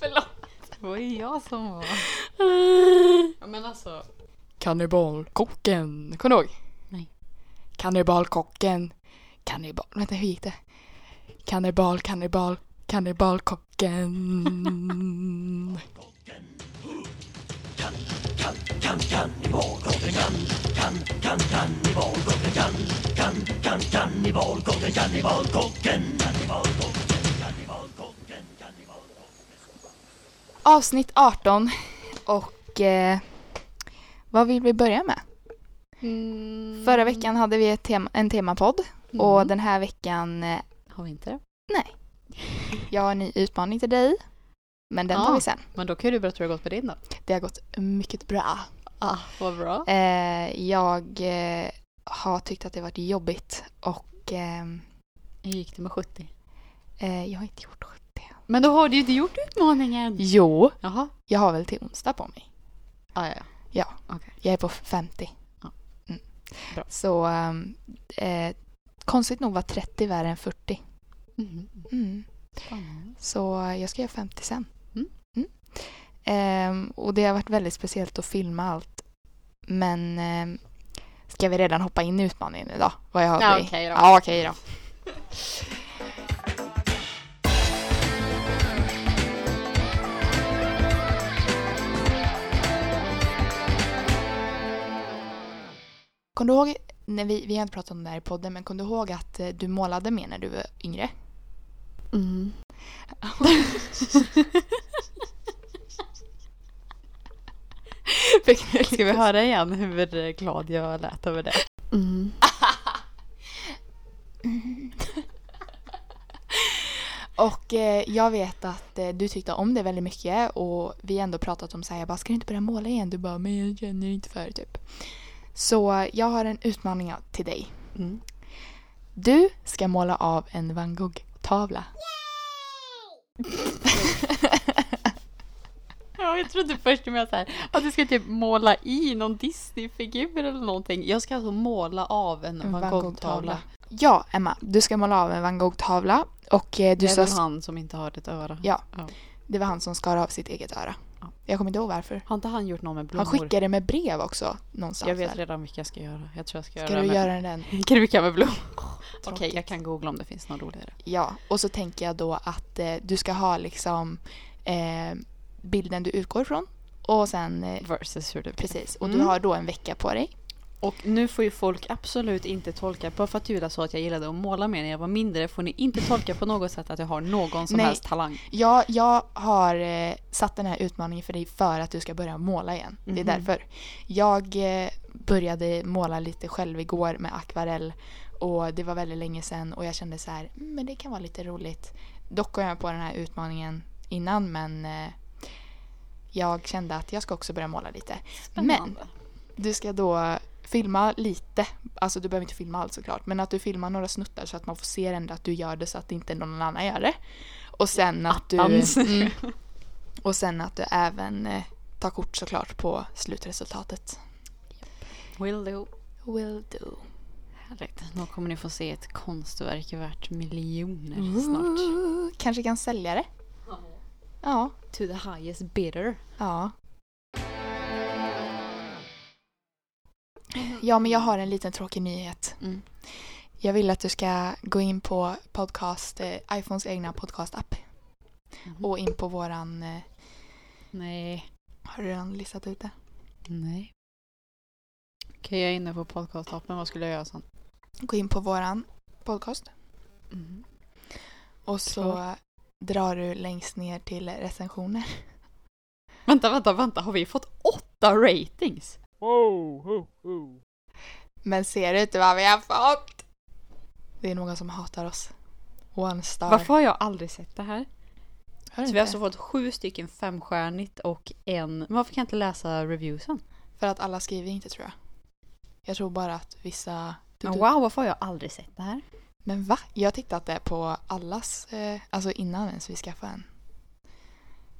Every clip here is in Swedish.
Förlåt. Det var ju jag som var... Ja, men alltså. Kannibalkocken. Kommer du ihåg? Nej. Kannibalkocken. Kannibal... Vänta, hur gick det? Kannibal, kannibal, kannibalkocken. Avsnitt 18 och eh, vad vill vi börja med? Mm. Förra veckan hade vi ett tema, en temapodd Mm. och den här veckan eh, Har vi inte det? jag har en ny utmaning till dig. Men den Ja. tar vi sen. Men då kan ju du berätta hur det har gått med din då. Det har gått mycket bra. Ah, vad bra. Eh, jag eh, har tyckt att det varit jobbigt och ehm, Hur gick det med 70? eh, jag har inte gjort 70. Men då har du ju inte gjort utmaningen. Jo, Jaha. jag har väl till onsdag på mig. Ah, ja, ja. Ja, Okej. jag är på 50. Ja. Mm. Bra. Så ehm, eh, konstigt nog var 30 värre än 40. Mhm. Mm. Spännande. Så jag ska göra 50 sen. Mm. Ehm, och det har varit väldigt speciellt att filma allt. Men ehm, ska vi redan hoppa in i utmaningen idag? Vad jag har Ja, i- okej då. Ja, okej då. Kommer du ihåg, när vi, vi har inte pratat om det här i podden, men kommer du ihåg att eh, du målade mer när du var yngre? Mm. Ska vi höra igen hur glad jag lät över det? Mm. Och eh, jag vet att eh, du tyckte om det väldigt mycket och vi ändå pratat om så här, jag bara, ska du inte börja måla igen? Du bara, men jag känner inte för det typ. Så jag har en utmaning till dig. Mm. Du ska måla av en van Gogh-tavla. Ja, jag trodde först så här, att du ska typ måla i någon Disney-figur eller någonting. Jag ska alltså måla av en, En Van Gogh-tavla. Ja, Emma, du ska måla av en van Gogh-tavla och eh, du Det är väl han som inte har ett öra. Ja. Ja. det var han som skar av sitt eget öra. Ja. Jag kommer inte ihåg varför. Har inte han gjort någon med blommor? Han skickade med brev också någonstans Jag vet där. redan vilka jag ska göra. Jag tror jag ska, Ska göra du med... göra den? Krukar med blommor. Okej, Tråkigt. jag kan googla om det finns något roligare. Ja, och så tänker jag då att eh, du ska ha liksom eh, bilden du utgår ifrån och sen eh, Versus hur det blir. precis. Och Mm. du har då en vecka på dig. Och nu får ju folk absolut inte tolka, bara för att Julia sa att jag gillade att måla mer när jag var mindre, får ni inte tolka på något sätt att jag har någon som Nej. helst talang. Jag, jag har eh, satt den här utmaningen för dig för att du ska börja måla igen. Det är Mhm. därför. Jag eh, började måla lite själv igår med akvarell och det var väldigt länge sedan och jag kände så här, "Mm, men det kan vara lite roligt. Dock kom jag på den här utmaningen innan men eh, jag kände att jag ska också börja måla lite. Men du ska då filma lite, alltså du behöver inte filma allt såklart, men att du filmar några snuttar så att man får se ändå att du gör det så att inte någon annan gör det. Och sen att du... Attans. Mm, och sen att du även eh, tar kort såklart på slutresultatet. Will do. Will do. Härligt. Då kommer ni få se ett konstverk värt miljoner snart. Ooh, kanske kan sälja det. Ja. To the highest bidder. Ja. Ja, men jag har en liten tråkig nyhet. Mm. Jag vill att du ska gå in på podcast, eh, iPhones egna podcast-app Mhm. och in på våran... Eh, Nej. har du redan listat ut det? Nej. Okej, jag är inne på podcastappen. Vad skulle jag göra sen? Gå in på våran podcast Mm. och så Klar. drar du längst ner till recensioner. Vänta, vänta, vänta. Har vi fått åtta ratings? Men ser du inte vad vi har fått? Det är någon som hatar oss. One star. Varför har jag aldrig sett det här? Har Så vi har alltså fått sju stycken femstjärnigt och en... Men varför kan jag inte läsa reviewsen? För att alla skriver inte tror jag. Jag tror bara att vissa... Men wow, varför har jag aldrig sett det här? Men va? Jag har tittat det på allas, eh, alltså innan ens vi skaffade en.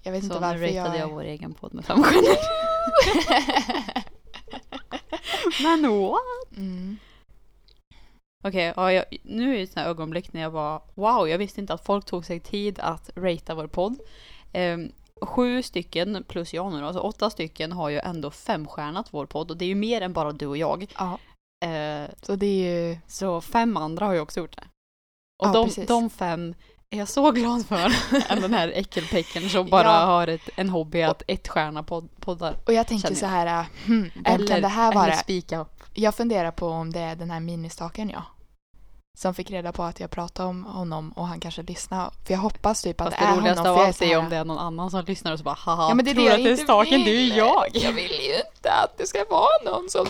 Jag vet Så inte nu varför ratade jag... jag vår egen podd med fem stjärnor. Men what? mm. Okej, ja, jag, nu är det här ögonblick när jag var wow, jag visste inte att folk tog sig tid att ratea vår podd. Ehm, sju stycken plus jag nu då, alltså åtta stycken har ju ändå femstjärnat vår podd och det är ju mer än bara du och jag. Ja, Eh, så det är ju... så fem andra har ju också gjort det. Och Ja, de, precis. de fem är jag så glad för. än den här äckelpäcken som bara Ja. har ett, en hobby att ett stjärna podd, poddar. Och jag tänkte Känner så här, hmm, vem Eller, kan det här vara? spika upp. Jag funderar på om det är den här ministaken ja. Som fick reda på att jag pratade om honom och han kanske lyssnar. För jag hoppas typ att Fast det det är roligaste honom. av för jag är allt är om det är någon annan som lyssnar och så bara haha, Ja men det är det tror jag att det är staken, det är jag. Jag vill ju inte att det ska vara någon som...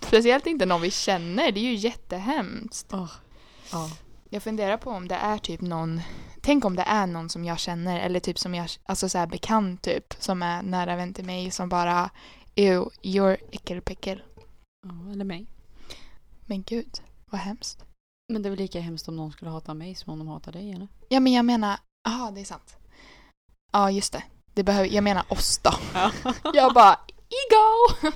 Speciellt inte någon vi känner, det är ju jättehemskt. Åh, ja. Jag funderar på om det är typ någon... Tänk om det är någon som jag känner eller typ som jag, alltså så här bekant typ, som är nära vän till mig som bara Ew, you're äckelpäckel. ja, eller mig. Men gud, vad hemskt. Men det är väl lika hemskt om någon skulle hata mig som om de hatar dig eller? Ja men jag menar, aha det är sant. Ja just det. det behöver, jag menar oss då. Ja. Jag bara, ego!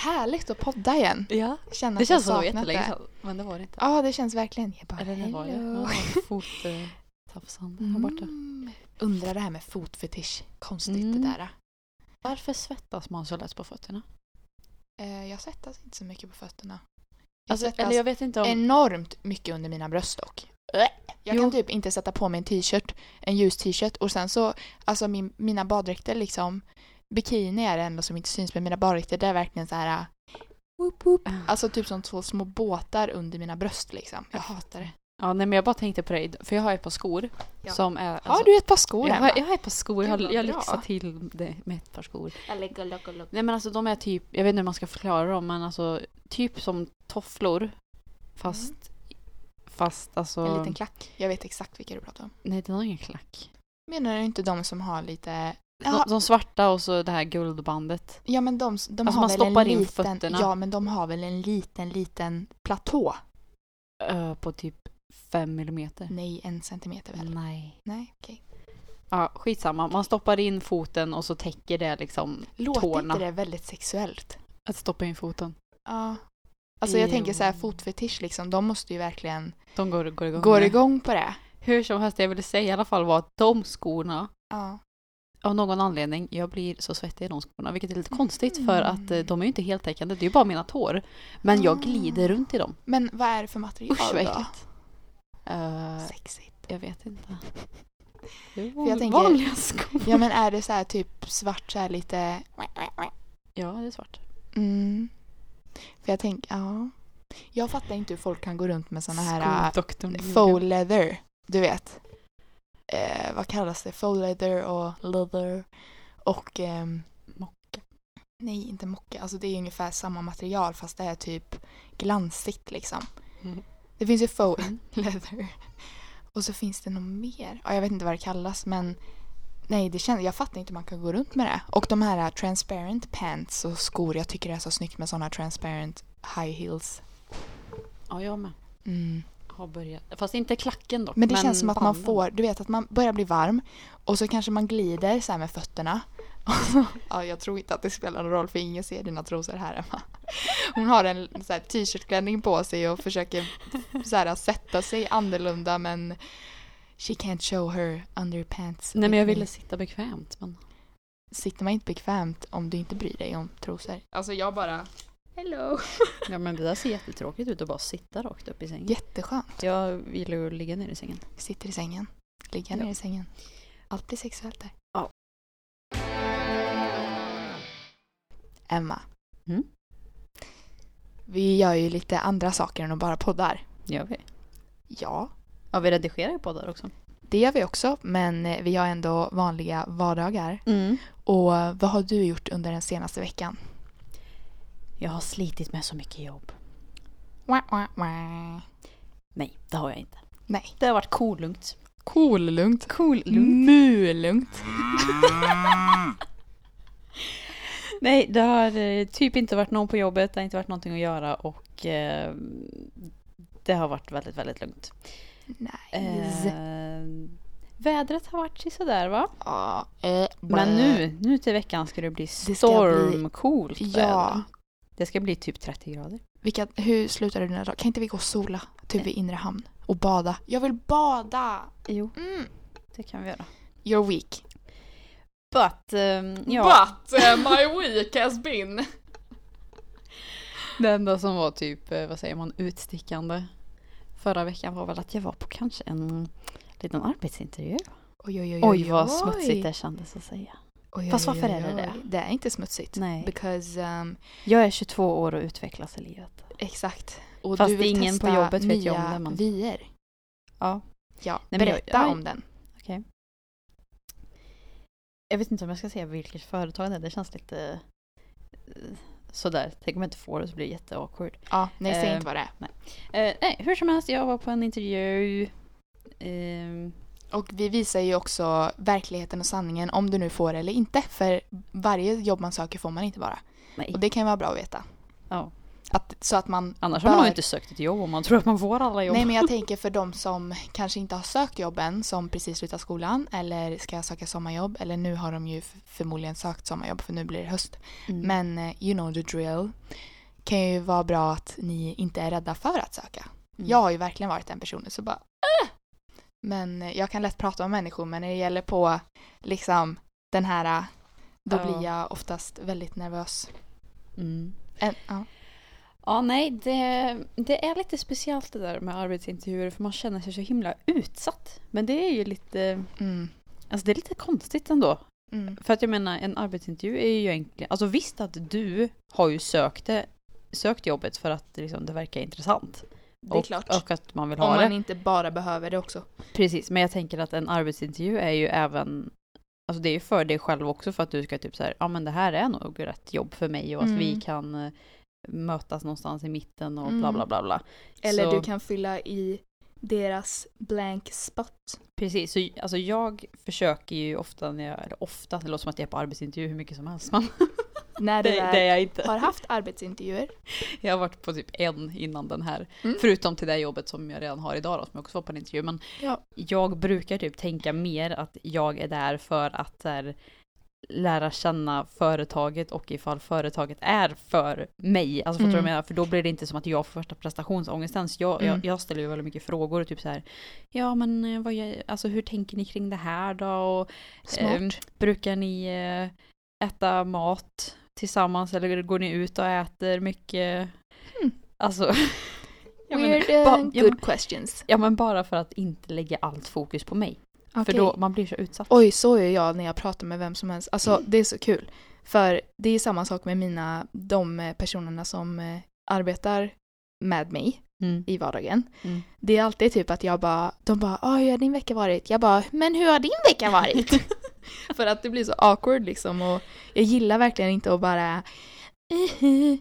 Härligt att podda igen. ja. Känna Det jag känns som det var jättelänge sedan. Men det var det inte. Ja det känns verkligen. Jag bara, Eller det var det. Ja, Fottafsande här borta. Mm. Undrar det här med fotfetisch. Konstigt Mm. det där. Varför svettas man så lätt på fötterna? Eh, jag svettas inte så mycket på fötterna. Jag Alltså, svettas eller jag vet inte om... enormt mycket under mina bröst dock. Jag Jo. kan typ inte sätta på mig en t-shirt, en ljus t-shirt och sen så, alltså min, mina baddräkter liksom, bikini är det enda som inte syns men mina baddräkter det är verkligen så här. Whoop, whoop. Alltså typ som två små båtar under mina bröst liksom. Jag hatar det. Ja, nej men jag bara tänkte på dig, för jag har ett par skor Ja. som är... alltså- Har du ett par skor jag, har, jag har ett par skor, jag har, jag lyxar till det med ett par skor. Nej men alltså de är typ, jag vet inte hur man ska förklara dem, men alltså typ som tofflor. Fast, fast alltså... En liten klack. Jag vet exakt vilka du pratar om. Nej, det är nog ingen klack. Menar du inte de som har lite... De, de svarta och så det här guldbandet. ja men de, de Alltså, har man väl stoppar en in liten... fötterna. Ja men de har väl en liten, liten platå? Ö, på typ fem millimeter. Nej, en centimeter väl? Nej. Nej, okej. Ja, skitsamma. Man stoppar in foten och så täcker det liksom Låter tårna. inte det väldigt sexuellt? Att stoppa in foten. Ja. Alltså jag Jo. tänker så här fotfetisch liksom, de måste ju verkligen De går, går igång. gå med det. igång på det. Hur som helst, det jag ville säga i alla fall var att de skorna, Ja. Av någon anledning, jag blir så svettig i de skorna, vilket är lite konstigt för Mm. att eh, de är ju inte heltäckande, det är ju bara mina tår. Men jag Ah. glider runt i dem. Men vad är det för material Usch vad då? äckligt. Eh, Sexigt. jag vet inte. För jag tänker- vanliga skor. Ja men är det så här typ svart så här lite... Ja, det är svart. Mm. För jag tänker, ja. Jag fattar inte hur folk kan gå runt med såna här äh, Skodoktorn. faux leather. Du vet. Eh, vad kallas det? Faux leather och leather. Och ehm, Mocka. nej, inte mocka. Alltså det är ungefär samma material fast det är typ glansigt liksom. Mm. Det finns ju faux Mm. leather. Och så finns det något mer. Ja, jag vet inte vad det kallas men nej, det känns, jag fattar inte hur man kan gå runt med det. Och de här transparent pants och skor. Jag tycker det är så snyggt med såna transparent high heels. Ja, jag med. Mm. Har börjat. Fast inte klacken dock. Men det känns som att man banden. får, du vet att man börjar bli varm och så kanske man glider så här med fötterna. ja, jag tror inte att det spelar någon roll för ingen ser dina trosor här Emma. Hon har en t-shirtklänning på sig och försöker så här, sätta sig annorlunda men she can't show her underpants. Nej, men jag ville sitta bekvämt. Men... Sitter man inte bekvämt om du inte bryr dig om trosor? Alltså jag bara Hello! Ja, men det där ser jättetråkigt ut att bara sitta rakt upp i sängen. Jätteskönt. Jag vill ju ligga ner i sängen. Sitter i sängen. Ligga Ja. ner i sängen. Allt blir sexuellt där. Ja. Emma. Mm? Vi gör ju lite andra saker än att bara poddar. Gör vi? Ja, Ja, vi redigerar ju poddar också. det gör vi också. Men eh, vi har ändå vanliga vardagar. Mm. Och eh, vad har du gjort under den senaste veckan? Jag har slitit med så mycket jobb. Wah, wah, wah. Nej, det har jag inte. Nej. Det har varit kolugnt. Cool lugnt. Cool Mulungt. Nej, det har eh, typ inte varit någon på jobbet, det har inte varit någonting att göra och eh, det har varit väldigt, väldigt lugnt. Nice. Eh, vädret har varit sådär va? Ja, eh, Men nu, nu till veckan ska det bli- stormcoolt väder. Ja. Det ska bli typ 30 grader. Vilka, hur slutar du dina dagar? Kan inte vi gå och sola? Typ vid inre hamn. Och bada. Jag vill bada! Jo, Mm. det kan vi göra. You're weak. But, ehm, ja. But uh, my week has been... Det enda som var typ, eh, vad säger man, utstickande förra veckan var väl att jag var på kanske en liten arbetsintervju. Oj, oj, oj, Oj vad smutsigt det kändes att säga. Oj, Fast varför är det det? Det är inte smutsigt. Nej. Because, um, Jag är 22 år och utvecklas i livet. exakt. Och Fast du vill ingen på testa jobbet vet nya om det, men- vyer. Ja. Ja, Nej, men jag- berätta jag- om den. Jag vet inte om jag ska säga vilket företag det är. Det känns lite eh, sådär. Tänk om jag inte får det så blir det jätteawkward. Ja, nej, säg Eh, inte vad det är. Eh, nej, hur som helst, jag var på en intervju. Ehm, Och vi visar ju också verkligheten och sanningen om du nu får eller inte. För varje jobb man söker får man inte bara. nej. Och det kan ju vara bra att veta. Ja. Att, så att man Annars har man bör- ju inte sökt ett jobb om man tror att man får alla jobb. Nej men jag tänker för de som kanske inte har sökt jobben som precis slutat skolan eller ska söka sommarjobb eller nu har de ju förmodligen sökt sommarjobb för nu blir det höst. Mm. Men eh, you know the drill. Kan ju vara bra att ni inte är rädda för att söka. Mm. Jag har ju verkligen varit den personen så bara! Men eh, jag kan lätt prata med människor men när det gäller på liksom den här eh, då Ja. blir jag oftast väldigt nervös. Mm. En, ja. Ja, nej, det, det är lite speciellt det där med arbetsintervjuer för man känner sig så himla utsatt. Men det är ju lite, mm, alltså det är lite konstigt ändå. mm, För att jag menar, en arbetsintervju är ju egentligen, alltså visst att du har ju sökt, det, sökt jobbet för att liksom, det verkar intressant. Det är och, klart. Och att man vill Om ha man det. inte bara behöver det också. Precis, men jag tänker att en arbetsintervju är ju även Alltså det är ju för dig själv också för att du ska typ så här, ja men det här är nog rätt jobb för mig och att Mm. vi kan eh, mötas någonstans i mitten och Mm. bla bla bla bla. Eller Så- du kan fylla i deras blank spot. Precis, så alltså jag försöker ju ofta när jag, eller ofta, det låter som att jag är på arbetsintervju hur mycket som helst men När det, du det är väl jag inte. har haft arbetsintervjuer. Jag har varit på typ en innan den här. Mm. Förutom till det jobbet som jag redan har idag då, som jag också var på en intervju. Men Ja. jag brukar typ tänka mer att jag är där för att här, lära känna företaget och ifall företaget är för mig. Alltså fattar du vad jag Mm. menar? För då blir det inte som att jag får första prestationsångesten. Så jag, Mm. jag, jag ställer ju väldigt mycket frågor och typ så här. Ja men eh, vad, gör- alltså, hur tänker ni kring det här då? Och. Ehm, brukar ni eh, äta mat tillsammans eller går ni ut och äter mycket? Mm. Alltså, men, Weird uh, ba- good ja, men- questions. ja men bara för att inte lägga allt fokus på mig. För Okej. då man blir så utsatt. Oj, så är jag när jag pratar med vem som helst. Alltså Mm. det är så kul. För det är samma sak med mina, de eh, personerna som eh, arbetar med mig Mm. i vardagen. Mm. Det är alltid typ att jag bara, de bara, "Ah, hur har din vecka varit? Jag bara, men hur har din vecka varit? För att det blir så awkward liksom och jag gillar verkligen inte att bara,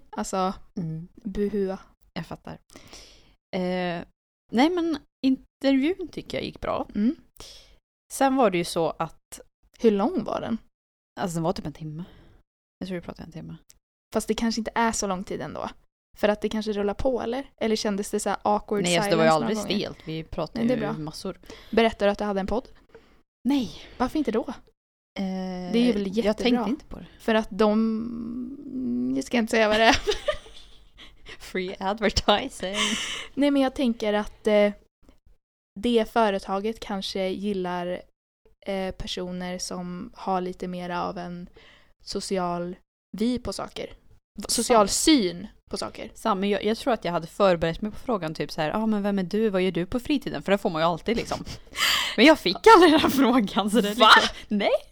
alltså Mm. buhua. Jag fattar. Eh, nej men intervjun tycker jag gick bra. Mm. Sen var det ju så att, Hur lång var den? alltså den var typ en timme. Jag tror vi pratade en timme. Fast det kanske inte är så lång tid ändå. För att det kanske rullar på eller? Eller kändes det så här awkward Nej alltså det var ju aldrig stelt. Vi pratade Nej, ju bra. massor. Berättar du att du hade en podd? Nej. Varför inte då? Eh, Det är väl Jag jättebra. tänkte inte på det. För att de... Jag ska inte säga vad det är. Free advertising. Nej men jag tänker att eh, det företaget kanske gillar eh, personer som har lite mer av en social vi på saker. Social syn på saker. Samma, jag, jag tror att jag hade förberett mig på frågan typ så här, ja ah, men vem är du, vad gör du på fritiden? För det får man ju alltid liksom. Men jag fick aldrig den här frågan så det Va? liksom, Nej!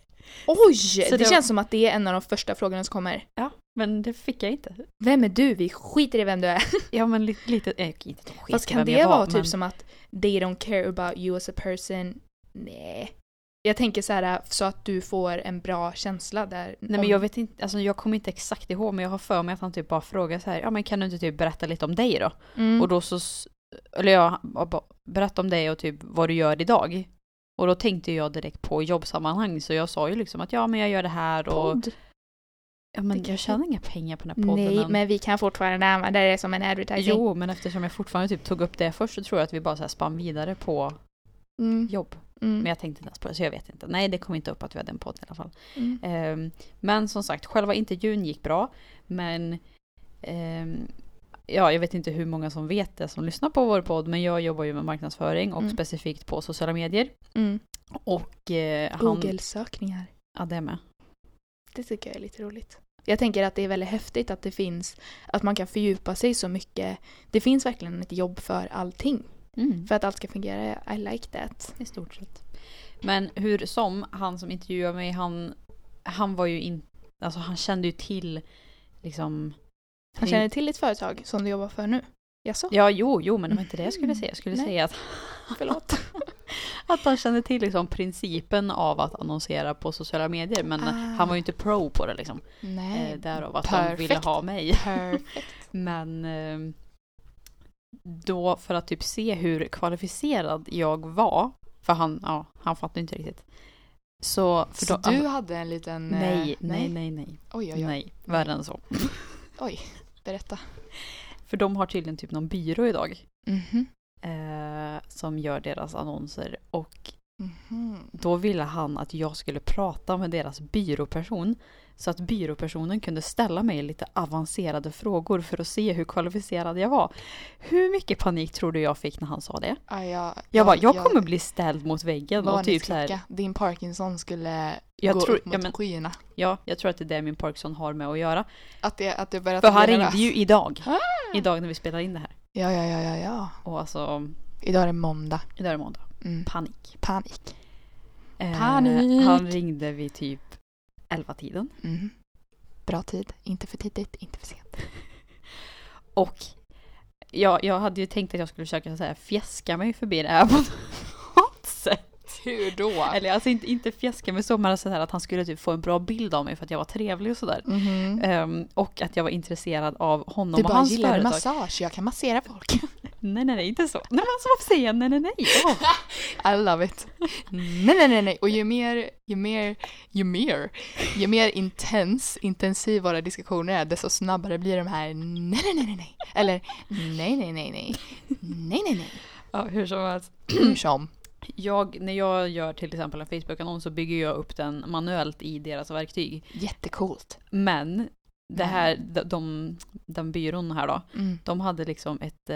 Oj! Så det, det var- känns som att det är en av de första frågorna som kommer. Ja, men det fick jag inte. Vem är du? Vi skiter i vem du är. Ja men lite, lite äh, inte skit Fast kan det vara var, typ men- som att they don't care about you as a person? Nej. Jag tänker så här så att du får en bra känsla där. Nej men jag vet inte, alltså jag kommer inte exakt ihåg men jag har för mig att han typ bara frågar så här, ja men kan du inte typ berätta lite om dig då? mm. Och då så, eller ja, berätta om dig och typ vad du gör idag. Och då tänkte jag direkt på jobbsammanhang så jag sa ju liksom att ja men jag gör det här och... Podd. Ja men jag tjänar inga pengar på den här podden Nej, än. men vi kan fortfarande använda det som en advertising. Jo, men eftersom jag fortfarande typ tog upp det först så tror jag att vi bara så här spann vidare på Mm. jobb. Mm. Men jag tänkte inte ens på det så jag vet inte. Nej, det kom inte upp att vi hade en podd i alla fall. Mm. Ehm, men som sagt, själva intervjun gick bra. Men ehm, ja, jag vet inte hur många som vet det som lyssnar på vår podd, men jag jobbar ju med marknadsföring och Mm. specifikt på sociala medier. Mm. Och eh, han... Google-sökningar. Ja, det med. Det tycker jag är lite roligt. Jag tänker att det är väldigt häftigt att det finns, att man kan fördjupa sig så mycket. Det finns verkligen ett jobb för allting. Mm. För att allt ska fungera. I like that. I stort sett. Men hur som, han som intervjuade mig, han, han var ju inte, alltså han kände ju till liksom Han känner till ditt företag som du jobbar för nu. Jaså? Ja, jo, jo, men det var inte det jag skulle säga. Jag skulle Nej. säga att, Förlåt. att han kände till liksom principen av att annonsera på sociala medier. Men Ah. han var ju inte pro på det liksom. Nej. Eh, därav att de ville perfekt. ha mig. Perfekt. Men eh, då för att typ se hur kvalificerad jag var. För han, ja, han fattade inte riktigt. Så, för Så då, du hade en liten... eh, nej, nej, nej, nej. Oj, oj, oj. Nej, värre än så. Oj, berätta. För de har tydligen typ någon byrå idag. Mhm. Eh, som gör deras annonser. Och Mhm. Då ville han att jag skulle prata med deras byråperson. Så att byråpersonen kunde ställa mig lite avancerade frågor för att se hur kvalificerad jag var. Hur mycket panik tror du jag fick när han sa det? Ja, jag, Jag bara, jag kommer bli ställd mot väggen och typ så här. Din Parkinson skulle Jag gå tror, upp mot ja, men, skyarna. ja, jag tror att det är det min Parkinson har med att göra. Att det, att det börjar För han ringde ju idag. Ah! Idag när vi spelar in det här. Ja, ja, ja, ja, ja. Och alltså, Idag är det måndag. idag är det måndag. Mm. Panik. Panik. Eh, Panik. Han ringde vid typ 11-tiden. Mm. Bra tid. Inte för tidigt, inte för sent. Och ja, jag hade ju tänkt att jag skulle försöka så här, fjäska mig förbi det här på. Hur då? Eller alltså inte, inte fjäska mig så, men så här att han skulle typ få en bra bild av mig för att jag var trevlig och sådär. Mhm. Ehm, och att jag var intresserad av honom Du och bara hans gillar företag. massage, jag kan massera folk. Nej, nej, nej, inte så. Nej, men alltså varför säger jag nej, nej, nej? Åh. I love it. Nej, nej, nej, nej. Och ju mer, ju mer, ju mer, ju mer intens, intensiv våra diskussioner är, desto snabbare blir de här nej, nej, nej, nej, nej. Eller nej, nej, nej, nej. Nej, nej, nej. Ja, hur som helst. Hur som. Jag, när jag gör till exempel en Facebook-annons så bygger jag upp den manuellt i deras verktyg. Jättecoolt. Men det Men. här, de, de, den byrån här då, Mm. de hade liksom ett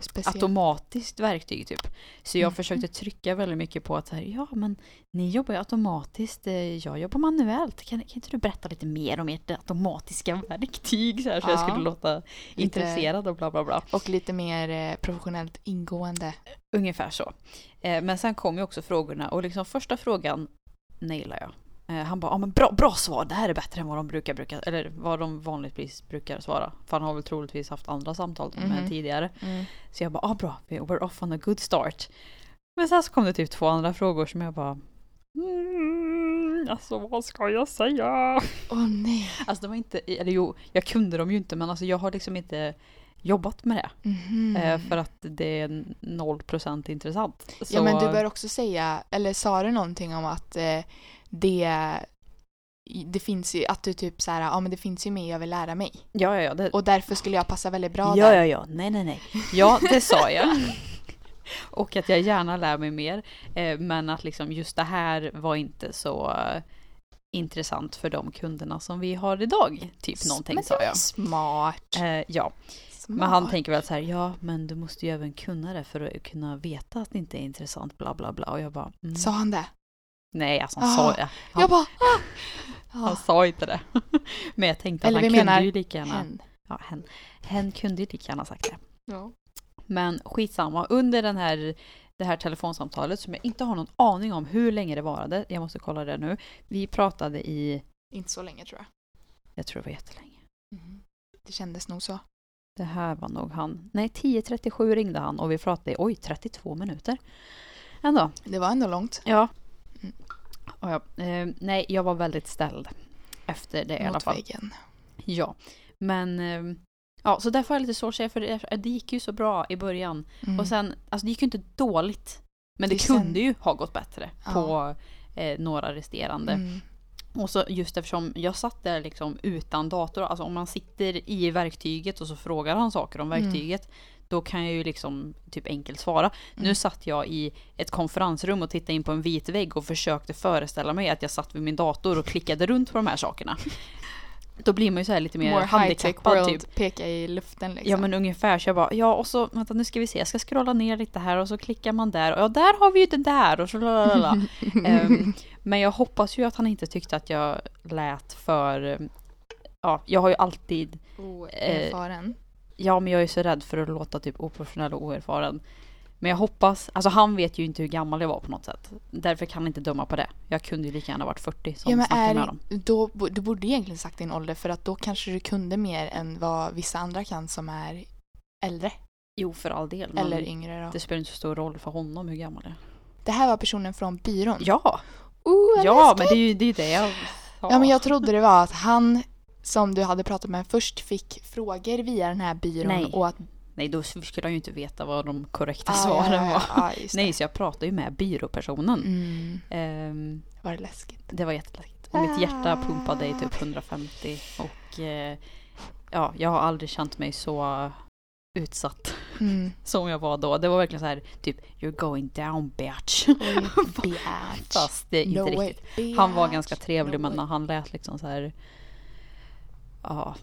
Speciellt. automatiskt verktyg typ. Så jag Mhm. försökte trycka väldigt mycket på att här, ja men ni jobbar ju automatiskt, eh, jag jobbar manuellt. Kan, kan inte du berätta lite mer om ert automatiska verktyg? Så, här, så jag Ja. skulle låta Lite- intresserad och bla bla bla. Och lite mer eh, professionellt ingående. Ungefär så. Eh, men sen kom ju också frågorna och liksom första frågan nailar jag. Eh, han bara, ja men bra, bra svar, det här är bättre än vad de brukar, brukar eller vad de vanligtvis brukar svara. För han har väl troligtvis haft andra samtal med Mhm. tidigare. Mm. Så jag bara, ah, bra, we- we're off on a good start. Men sen så kom det typ två andra frågor som jag bara, mm, alltså vad ska jag säga? Åh nej. Alltså det var inte, eller jo, jag kunde dem ju inte men alltså jag har liksom inte jobbat med det. Mhm. Eh, för att det är 0% intressant. Så, Ja men du bör också säga, eller sa du någonting om att eh, det det finns ju, att du typ så här, ja men det finns ju mer jag vill lära mig. Ja, ja, ja. Det, Och därför skulle jag passa väldigt bra ja, där. ja, ja. Nej, nej, nej. Ja, det sa jag. Och att jag gärna lär mig mer. Eh, men att liksom just det här var inte så eh, intressant för de kunderna som vi har idag. Typ någonting men sa jag. Smart. Eh, ja, smart. men han tänker väl så här, ja men du måste ju även kunna det för att kunna veta att det inte är intressant, bla bla bla. Och jag bara, mm. Sa han det? Nej alltså han Ah, sa det. Han, Jag bara, ah! han ah. sa inte det. men jag tänkte Eller att han kunde ju lika gärna, Hen. ja hen, hen kunde ju lika gärna sagt det. Ja. Men skitsamma, under den här, det här telefonsamtalet som jag inte har någon aning om hur länge det varade, jag måste kolla det nu. Vi pratade i, Inte så länge tror jag. jag tror det var jättelänge. Mhm. Det kändes nog så. Det här var nog han. Nej, 10.37 ringde han och vi pratade i, oj, 32 minuter. Ändå. Det var ändå långt. Ja. Mm. Ja eh, nej, jag var väldigt ställd efter det i alla Mot fall. väggen. Ja. Men, eh, ja, så därför har jag lite svårt att säga för det, det gick ju så bra i början. Mm. Och sen, alltså det gick ju inte dåligt. Men det, Det sen- kunde ju ha gått bättre Ja. på eh, några resterande. Mm. Och så just eftersom jag satt där liksom utan dator, alltså om man sitter i verktyget och så frågar han saker om Mm. Då kan jag ju liksom typ enkelt svara. Nu Mm. satt jag i ett konferensrum och tittade in på en vit vägg och försökte föreställa mig att jag satt vid min dator och klickade runt på de här sakerna. Då blir man ju så här lite mer More handikappad world typ. peka i luften liksom. Ja men ungefär så jag bara, ja och så vänta nu ska vi se, jag ska scrolla ner lite här och så klickar man där och ja där har vi ju det där och så lalala. Ehm, Men jag hoppas ju att han inte tyckte att jag lät för, eh, ja jag har ju alltid, Oerfaren. Ja men jag är så rädd för att låta typ oprofessionell och oerfaren. Men jag hoppas, alltså han vet ju inte hur gammal jag var på något sätt. Därför kan han inte döma på det. Jag kunde ju lika gärna varit 40 som ja men är, med honom. då, du borde egentligen sagt din ålder för att då kanske du kunde mer än vad vissa andra kan som är äldre. Jo för all del. Eller yngre då. det spelar inte så stor roll för honom hur gammal jag är. Det här var personen från byrån. Ja, Oh, ja läskigt. men det är ju det, är det jag Ja men jag trodde det var att han som du hade pratat med först fick frågor via den här byrån Nej. och att Nej då skulle han ju inte veta vad de korrekta Ah, svaren ja, ja, var. ja, just det. Nej så jag pratade ju med byråpersonen. Mm, Ehm, var det läskigt? det var jätteläskigt. Och mitt hjärta pumpade i typ 150 och eh, ja, jag har aldrig känt mig så utsatt Mm. som jag var då. Det var verkligen så här typ you're going down bitch. Bitch. Fast det inte No way, riktigt. Han var ganska trevlig No men way. han lät liksom så här. Ja,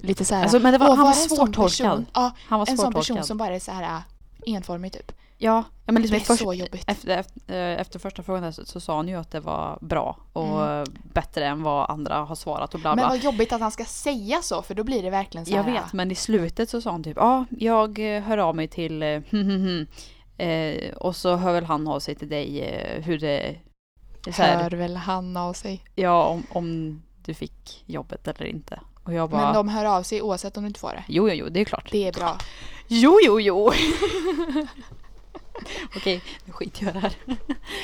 Lite så här. Alltså, men det var- åh, han var svårtolkad. person? Ja, han var en sån person som bara är så här äh, enformig typ. Ja, ja men liksom det är först, så jobbigt. Efter, efter, eh, efter första frågan så, så sa han ju att det var bra och Mm. bättre än vad andra har svarat och bla Men bla. vad jobbigt att han ska säga så för då blir det verkligen så Jag här. vet, men i slutet så sa han typ ja, jag eh, hör av mig till eh, eh, och så hör väl han av sig till dig hur det här, Hör väl han av sig. ja om, om du fick jobbet eller inte. Och jag bara Men de hör av sig oavsett om du inte får det. jo, jo, jo, det är klart. Det är bra. Jo, jo, jo. Okej, nu skiter jag i det här.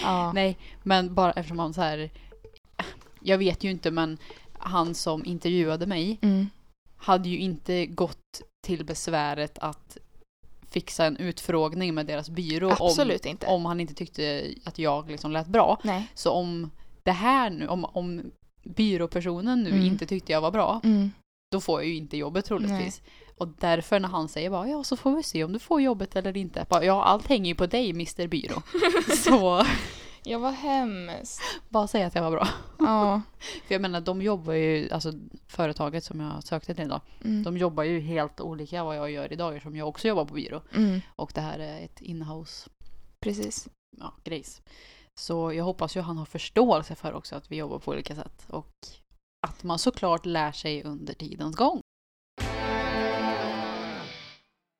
Ja. Nej, men bara eftersom han så här. Jag vet ju inte, men han som intervjuade mig Mm. hade ju inte gått till besväret att fixa en utfrågning med deras byrå om, Absolut inte. om han inte tyckte att jag liksom lät bra. Nej. Så om det här nu, om, om byråpersonen nu Mm. inte tyckte jag var bra, Mm. då får jag ju inte jobbet troligtvis. Och därför när han säger bara ja så får vi se om du får jobbet eller inte. Bara, ja allt hänger ju på dig Mr Byrå. så Jag var hemskt. bara säga att jag var bra. Ja. För jag menar de jobbar ju, alltså företaget som jag sökte till idag. Mm. De jobbar ju helt olika vad jag gör idag eftersom jag också jobbar på byrå. Mm. Och det här är ett inhouse Precis. ja, grejs. Så jag hoppas ju han har förståelse för också att vi jobbar på olika sätt. Och att man såklart lär sig under tidens gång.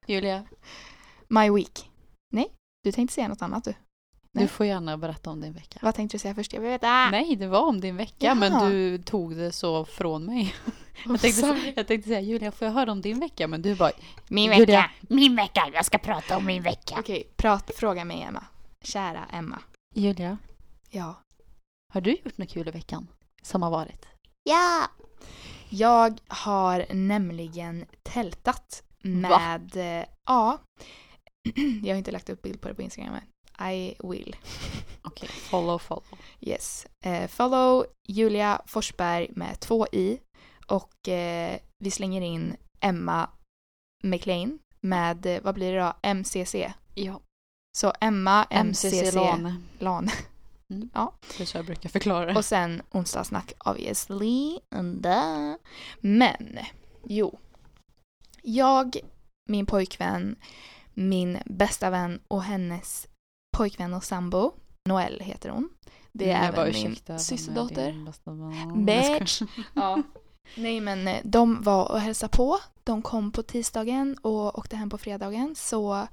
Julia, My week. Nej, du tänkte säga något annat du. Nej. du får gärna berätta om din vecka. Vad tänkte du säga först? Jag vill veta. Nej, det var om din vecka Jaha. men du tog det så från mig. Jag tänkte, jag tänkte säga Julia, får jag höra om din vecka? Men du bara Min Julia, Min vecka, jag ska prata om min vecka. Okej, prat, fråga mig Emma. Kära Emma. Julia, Ja. har du gjort något kul i veckan som har varit? Ja! Jag har nämligen tältat Va? med... eh, Ja. Jag har inte lagt upp bild på det på Instagram än. I will. Okej, follow, follow. Yes. Eh, follow Julia Forsberg med två i. Och eh, vi slänger in Emma McLean med, eh, vad blir det då, MCC. Ja, Så Emma MCC, MCC Lane. LAN. Det är så jag brukar förklara det. Och sen onsdagssnack obviously. Men, jo. Jag, min pojkvän, min bästa vän och hennes pojkvän och sambo, Noel heter hon. Det är Mm, även min systerdotter. Bitch. Ja. Nej men eh, de var och hälsade på. De kom på tisdagen och åkte hem på fredagen. Så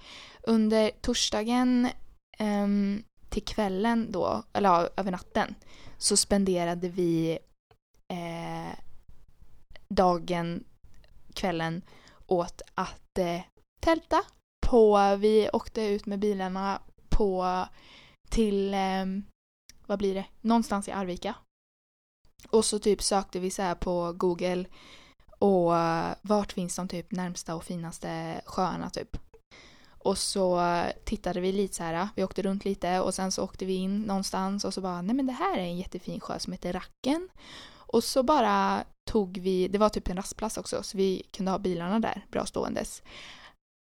under torsdagen um, till kvällen då, eller ja, över natten, så spenderade vi eh, dagen, kvällen åt att eh, tälta. På, vi åkte ut med bilarna på till, eh, vad blir det, någonstans i Arvika. Och så typ sökte vi så här på Google och eh, vart finns de typ närmsta och finaste sjöarna typ. Och så eh, tittade vi lite så här, eh, vi åkte runt lite och sen så åkte vi in någonstans och så bara nej men det här är en jättefin sjö som heter Racken. Och så bara tog vi, det var typ en rastplats också så vi kunde ha bilarna där bra ståendes.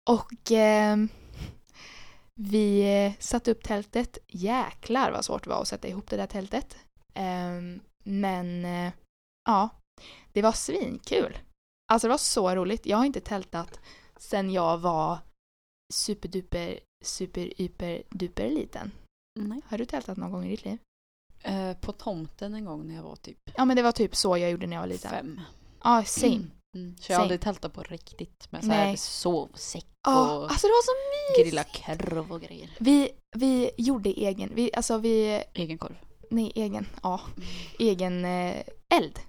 Och ehm, eh, vi satte upp tältet. Jäklar vad svårt det var att sätta ihop det där tältet. Eh, men eh, ja, Det var svinkul. Alltså det var så roligt. Jag har inte tältat sen jag var superduper, super, hyper, duper liten. Nej. Har du tältat någon gång i ditt liv? Eh, på tomten en gång när jag var typ Ja men det var typ så jag gjorde när jag var liten. fem. Ja, same. Mm. Så jag har aldrig tältat på riktigt med så Nej. här sovsäck Ja, och alltså det var så mysigt. grilla korv och grejer. Vi, vi gjorde egen, vi, alltså vi, Egen korv. Nej egen, ja, egen eh, eld.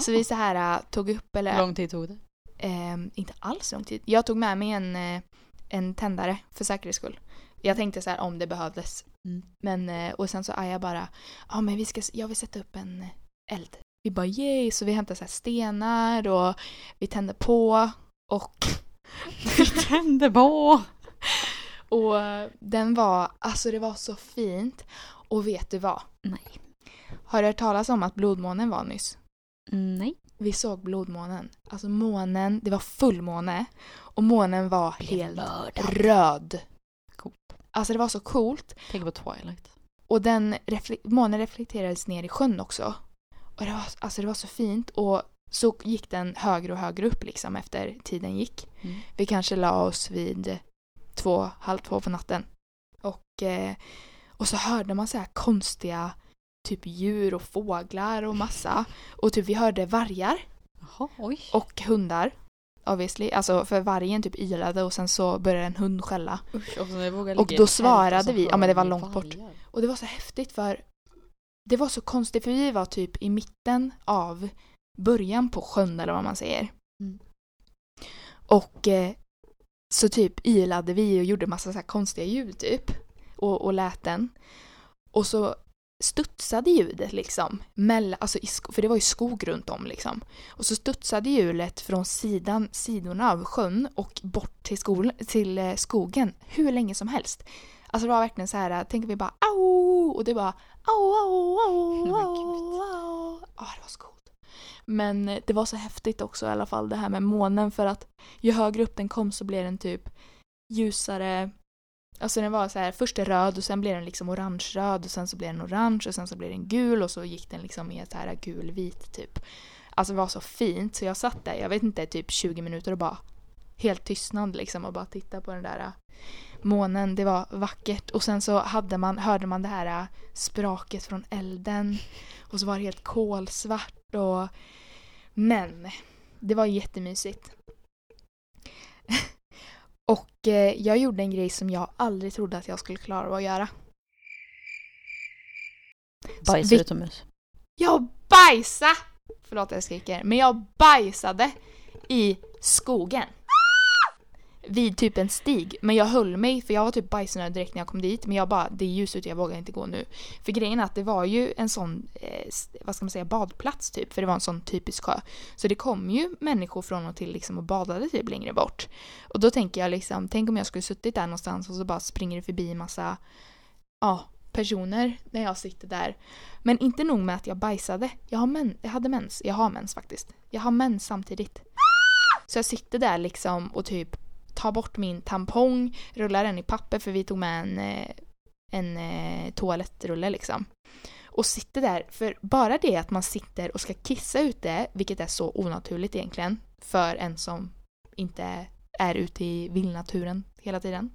Så vi så här äh, tog upp, eller Hur lång tid tog det? ehm, inte alls lång tid. Jag tog med mig en, eh, en tändare för säkerhets skull. Jag tänkte så här om det behövdes. Mm. Men, eh, och sen så är jag bara, ja men vi ska, jag vill sätta upp en eh, eld. Vi bara yay, så vi hämtade så här stenar och vi tände på och, Vi tände på! och eh, den var, alltså det var så fint. Och vet du vad? Nej. Har du hört talas om att blodmånen var nyss? Nej. Vi såg blodmånen. Alltså månen, det var fullmåne och månen var helt röd. Coolt. Alltså det var så coolt. Tänk på Twilight. Och den refle- månen reflekterades ner i sjön också. Och det var, alltså det var så fint och så gick den högre och högre upp liksom efter tiden gick. Mm. Vi kanske la oss vid två, halv två på natten. Och, eh, och så hörde man så här konstiga typ djur och fåglar och massa. Och typ vi hörde vargar Jaha, oj. och hundar. Obviously. Alltså för vargen typ ylade och sen så började en hund skälla. Usch, och, så när jag vågar Och i då tält svarade vi- ja, men det var långt bort. Och det var så häftigt för det var så konstigt för vi var typ i mitten av början på sjön eller vad man säger. Mm. Och eh, så typ ylade vi och gjorde massa så konstiga ljud typ. Och, och lät den. Och så studsade ljudet liksom. Mellan, alltså för det var ju skog runt om liksom. Och så studsade hjulet från sidan, sidorna av sjön och bort till, skol, till eh, skogen hur länge som helst. Alltså det var verkligen så här, tänker vi bara au och det bara au au au au au. Ja, det var så coolt. Men eh, det var så häftigt också i alla fall det här med månen för att ju högre upp den kom så blev den typ ljusare. Alltså den var så här först röd och sen blev den liksom orange-röd och sen så blev den orange och sen så blev den gul och så gick den liksom i ett här gul-vit typ. Alltså det var så fint så jag satt där, jag vet inte, typ 20 minuter och bara helt tystnad liksom och bara tittade på den där äh, månen. Det var vackert och sen så hade man, hörde man det här äh, spraket från elden och så var det helt kolsvart och men det var jättemysigt. och eh, jag gjorde en grej som jag aldrig trodde att jag skulle klara av att göra. Bajsar Vi- utomhus. Jag bajsade! Förlåt att jag skriker. Men jag bajsade i skogen. Vid typ en stig. Men jag höll mig för jag var typ bajsnödig direkt när jag kom dit. Men jag bara, det är ljus ute, jag vågar inte gå nu. För grejen är att det var ju en sån, eh, vad ska man säga, badplats typ. För det var en sån typisk sjö. Så det kom ju människor från och till liksom och badade typ längre bort. Och då tänker jag liksom, tänk om jag skulle suttit där någonstans och så bara springer det förbi en massa, ja, personer när jag sitter där. Men inte nog med att jag bajsade. Jag, har men, jag hade mens. Jag har mens faktiskt. Jag har mens samtidigt. Så jag sitter där liksom och typ tar bort min tampong, rullar den i papper för vi tog med en, eh, en eh, toalettrulle liksom. Och sitter där, för bara det att man sitter och ska kissa ute, vilket är så onaturligt egentligen för en som inte är ute i vildnaturen hela tiden.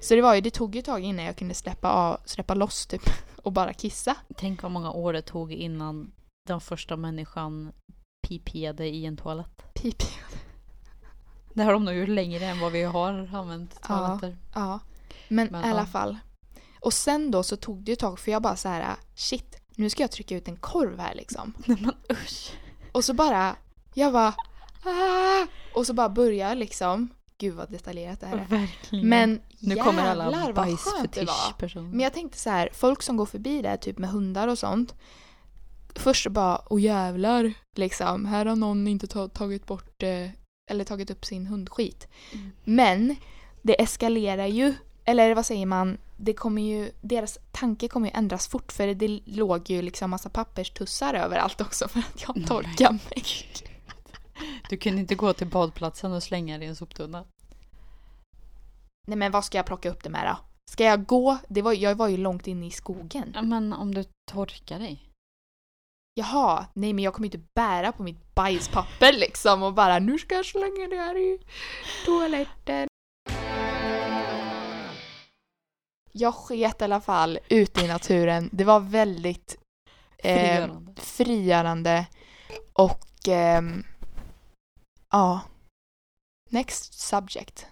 Så det var ju, det tog ju ett tag innan jag kunde släppa, av, släppa loss typ och bara kissa. Tänk vad många år det tog innan den första människan pipade i en toalett. Pip. Det har de nog gjort längre än vad vi har använt Ja. toaletter. Ja, men, Men, i alla ja. fall. Och sen då så tog det ju ett tag för jag bara så här shit, nu ska jag trycka ut en korv här liksom. Nej men usch. Och så bara, jag bara ah! Och så bara börjar liksom, gud vad detaljerat det här är. Verkligen. Men nu kommer alla var. bajsfetischpersoner. Men jag tänkte så här, folk som går förbi där typ med hundar och sånt. Först bara, åh jävlar, liksom. Här har någon inte ta- tagit bort, eh, eller tagit upp sin hundskit. Mm. Men det eskalerar ju, eller vad säger man, det kommer ju, deras tanke kommer ju ändras fort för det låg ju liksom massa papperstussar överallt också för att jag torkade mig. Du kunde inte gå till badplatsen och slänga det i en soptunna. Nej men vad ska jag plocka upp det med då? Ska jag gå? Det var, jag var ju långt inne i skogen. Ja, men om du torkar dig. Jaha, nej men jag kommer inte bära på mitt bajspapper liksom och bara nu ska jag slänga det här i toaletten. Jag sket i alla fall ute i naturen. Det var väldigt eh, Frigörande. frigörande och ehm, ja. Next subject.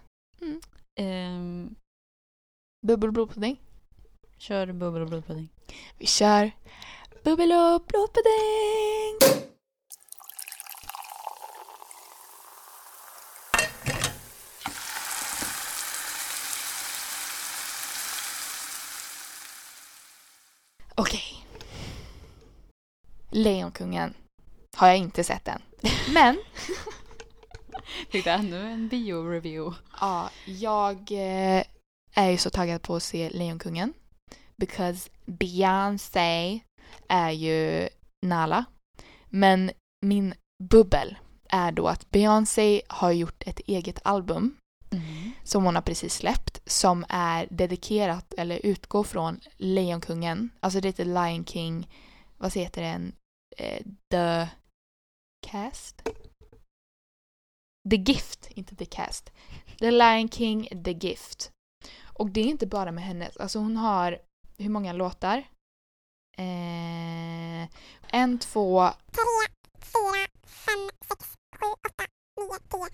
Ehm, Bubbel och blodpudding. kör bubbel och blodpudding. Vi kör bubbel och blodpudding! Okej. Lejonkungen har jag inte sett än. Men du ännu en bio-review? Ja, jag eh, är ju så taggad på att se Lejonkungen. Because Beyoncé är ju Nala. Men min bubbel är då att Beyoncé har gjort ett eget album som hon har precis släppt som är dedikerat eller utgår från Lejonkungen. Alltså det heter Lion King, vad heter den? Eh, The Cast? The Gift, inte The Cast. The Lion King, The Gift. Och det är inte bara med hennes, alltså hon har, hur många låtar? Eh, en, två, fyra, fem, sex, sju, åtta, nio, tio,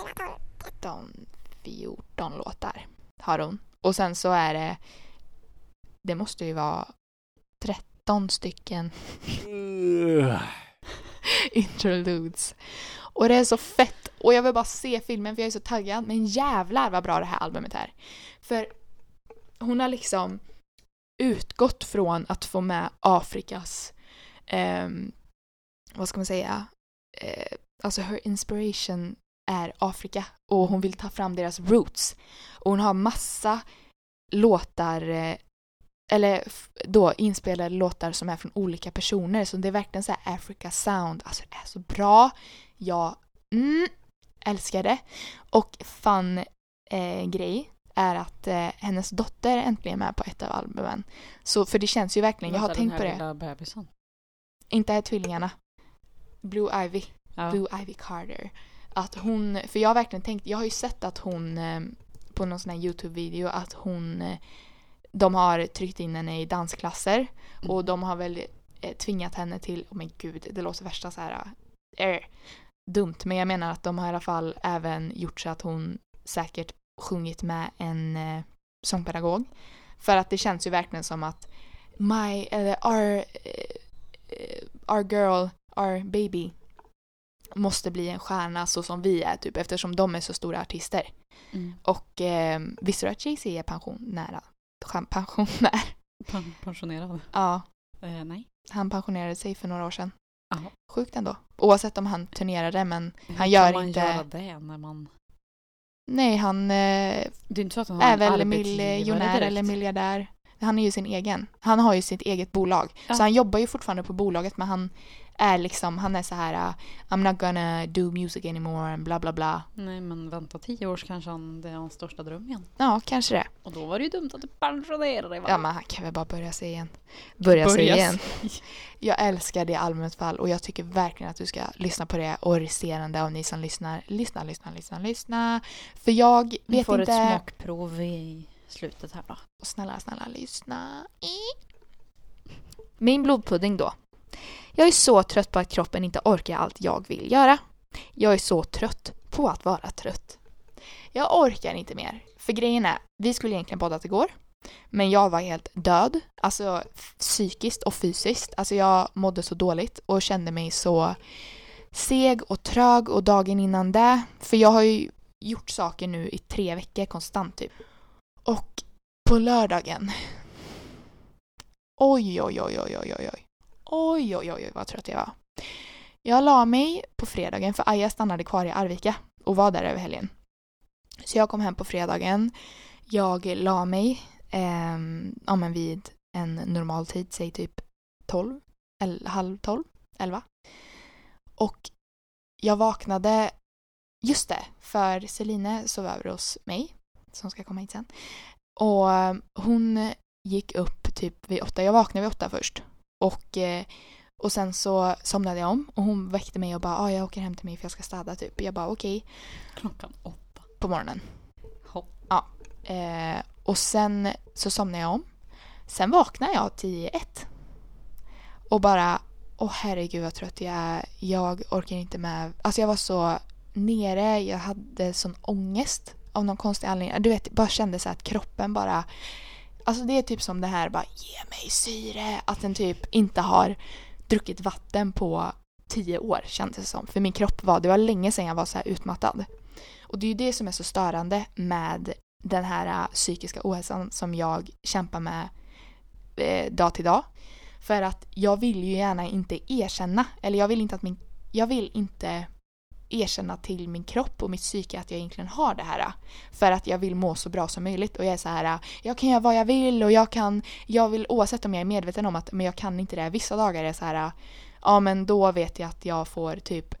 elva, tolv. 13, 14 låtar har hon. Och sen så är det, det måste ju vara 13 stycken interludes. Och det är så fett. Och jag vill bara se filmen för jag är så taggad. Men jävlar vad bra det här albumet är. För hon har liksom utgått från att få med Afrikas, eh, vad ska man säga, eh, alltså her inspiration är Afrika och hon vill ta fram deras roots. Och hon har massa låtar, eh, eller då inspelade låtar som är från olika personer. Så det är verkligen så här Africa sound. Alltså det är så bra. Jag mm, älskar det. Och fun eh, grej är att eh, hennes dotter är äntligen med på ett av albumen. Så för det känns ju verkligen, jag har tänkt den på här det. lilla bebisen. Inte är tvillingarna. Blue Ivy. Ja. Blue Ivy Carter. Att hon, för jag har verkligen tänkt, jag har ju sett att hon eh, på någon sån här Youtube-video att hon, eh, de har tryckt in henne i dansklasser Mm. och de har väl eh, tvingat henne till, oh men gud, det låter värsta så här, eh, dumt, men jag menar att de har i alla fall även gjort så att hon säkert sjungit med en eh, sångpedagog. För att det känns ju verkligen som att my, eller our, eh, our girl, our baby måste bli en stjärna så som vi är typ eftersom de är så stora artister. Mm. Och eh, visste du att Jay-Z är pensionär? Pensionär? Pen- pensionerad? Ja, Eh, nej. han pensionerade sig för några år sedan. Jaha. Sjukt ändå. Oavsett om han turnerade men Hur Han gör kan man inte- göra det när man... nej han eh, Det är inte så att han har är väl miljonär eller miljardär. Han är ju sin egen. Han har ju sitt eget bolag. Ja. Så han jobbar ju fortfarande på bolaget men han är liksom, han är så här uh, I'm not gonna do music anymore and bla bla bla. Nej men vänta tio år så kanske han, det är hans största dröm igen. Ja, kanske det. Och då var det ju dumt att du pensionerade dig va? Ja men han kan väl bara börja sig igen. Börja, sig Börja igen. sig. Jag älskar det albumet fall och jag tycker verkligen att du ska lyssna på det och resterande av ni som lyssnar. Lyssna, lyssna, lyssna, lyssna. För jag Vi vet får inte... ett smakprov i slutet här då. Snälla, snälla lyssna. Min blodpudding då. Jag är så trött på att kroppen inte orkar allt jag vill göra. Jag är så trött på att vara trött. Jag orkar inte mer. För grejen är, vi skulle egentligen poddat igår. Men jag var helt död. Alltså psykiskt och fysiskt. Alltså jag mådde så dåligt och kände mig så seg och trög och dagen innan det. För jag har ju gjort saker nu i tre veckor konstant typ. Och på lördagen. Oj, oj, oj, oj, oj, oj, oj. Oj, oj, vad trött jag var. Jag la mig på fredagen för Aja stannade kvar i Arvika och var där över helgen. Så jag kom hem på fredagen. Jag la mig eh, ja, men vid en normal tid, säg typ 12, eller halv 12, 11. Och jag vaknade, just det, för Celine sov över hos mig, som ska komma hit sen. Och ehm, hon gick upp typ vid åtta. Jag vaknade vid åtta först. Och, eh, Och sen så somnade jag om och hon väckte mig och bara ah, jag åker hem till mig för jag ska städa typ. Jag bara okej, Klockan åtta. på morgonen. Hopp. Eh, och sen så somnade jag om. Sen vaknade jag tio i ett. Och bara, åh herregud vad trött jag är. Jag orkar inte med. Alltså jag var så nere, jag hade sån ångest av någon konstig anledning. Du vet, bara kände så här att kroppen bara... Alltså det är typ som det här bara, ge mig syre. Att den typ inte har druckit vatten på tio år kändes det som. För min kropp var, det var länge sedan jag var så här utmattad. Och det är ju det som är så störande med den här äh, psykiska ohälsan som jag kämpar med eh, dag till dag. För att jag vill ju gärna inte erkänna, eller jag vill inte att min, jag vill inte erkänna till min kropp och mitt psyke att jag egentligen har det här. För att jag vill må så bra som möjligt och jag är så här, jag kan göra vad jag vill och jag kan, jag vill oavsett om jag är medveten om att men jag kan inte det. Vissa dagar är det så här, ja men då vet jag att jag får typ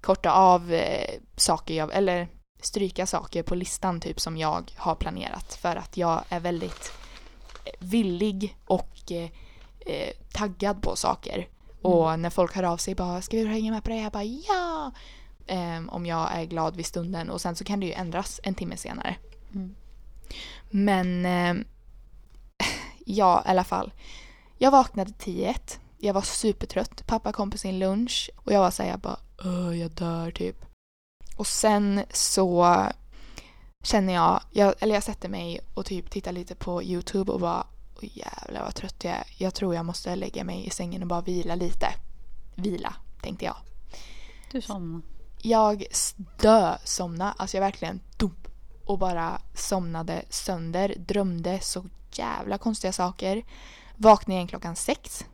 korta av eh, saker jag, eller stryka saker på listan typ som jag har planerat för att jag är väldigt eh, villig och eh, eh, taggad på saker. Och när folk hör av sig bara “ska vi hänga med på det?” Jag bara “ja!” Ehm, Om jag är glad vid stunden och sen så kan det ju ändras en timme senare. Mm. Men ehm, ja, i alla fall. Jag vaknade 10 Jag var supertrött. Pappa kom på sin lunch och jag var såhär, jag bara Åh, jag dör typ. Och sen så känner jag, jag, eller jag sätter mig och typ tittar lite på YouTube och bara Åh jävlar vad trött jag är. Jag tror jag måste lägga mig i sängen och bara vila lite. Vila, tänkte jag. Du somnade. Jag dö somna, alltså jag verkligen dump och bara somnade sönder, drömde så jävla konstiga saker. Vaknade igen klockan sex.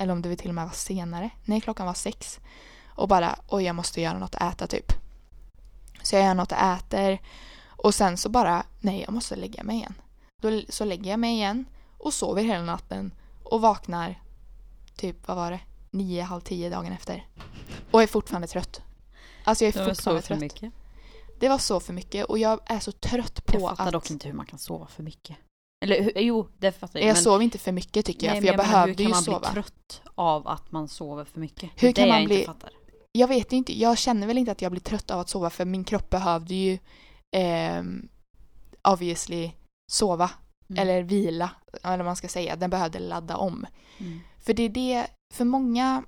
Eller om det till och med var senare. Nej, klockan var sex. Och bara, oj jag måste göra något att äta typ. Så jag gör något att äta och sen så bara, nej jag måste lägga mig igen. Då, så lägger jag mig igen och sover hela natten och vaknar typ, vad var det? Nio, halv tio dagen efter. Och är fortfarande trött. Alltså jag är Det var fortfarande så för trött. mycket. Det var så för mycket och jag är så trött på Jag fattar att... dock inte hur man kan sova för mycket. Eller hur- jo, det fattar jag. Jag men- sov inte för mycket tycker jag, Nej, för jag, menar, behövde hur ju kan man sova. bli trött av att man sover för mycket? Hur det kan man jag bli- inte fattar. Jag vet inte, jag känner väl inte att jag blir trött av att sova för min kropp behövde ju ehm, obviously sova Mm. eller vila, eller vad man ska säga. Den behövde ladda om. Mm. För det är det, för många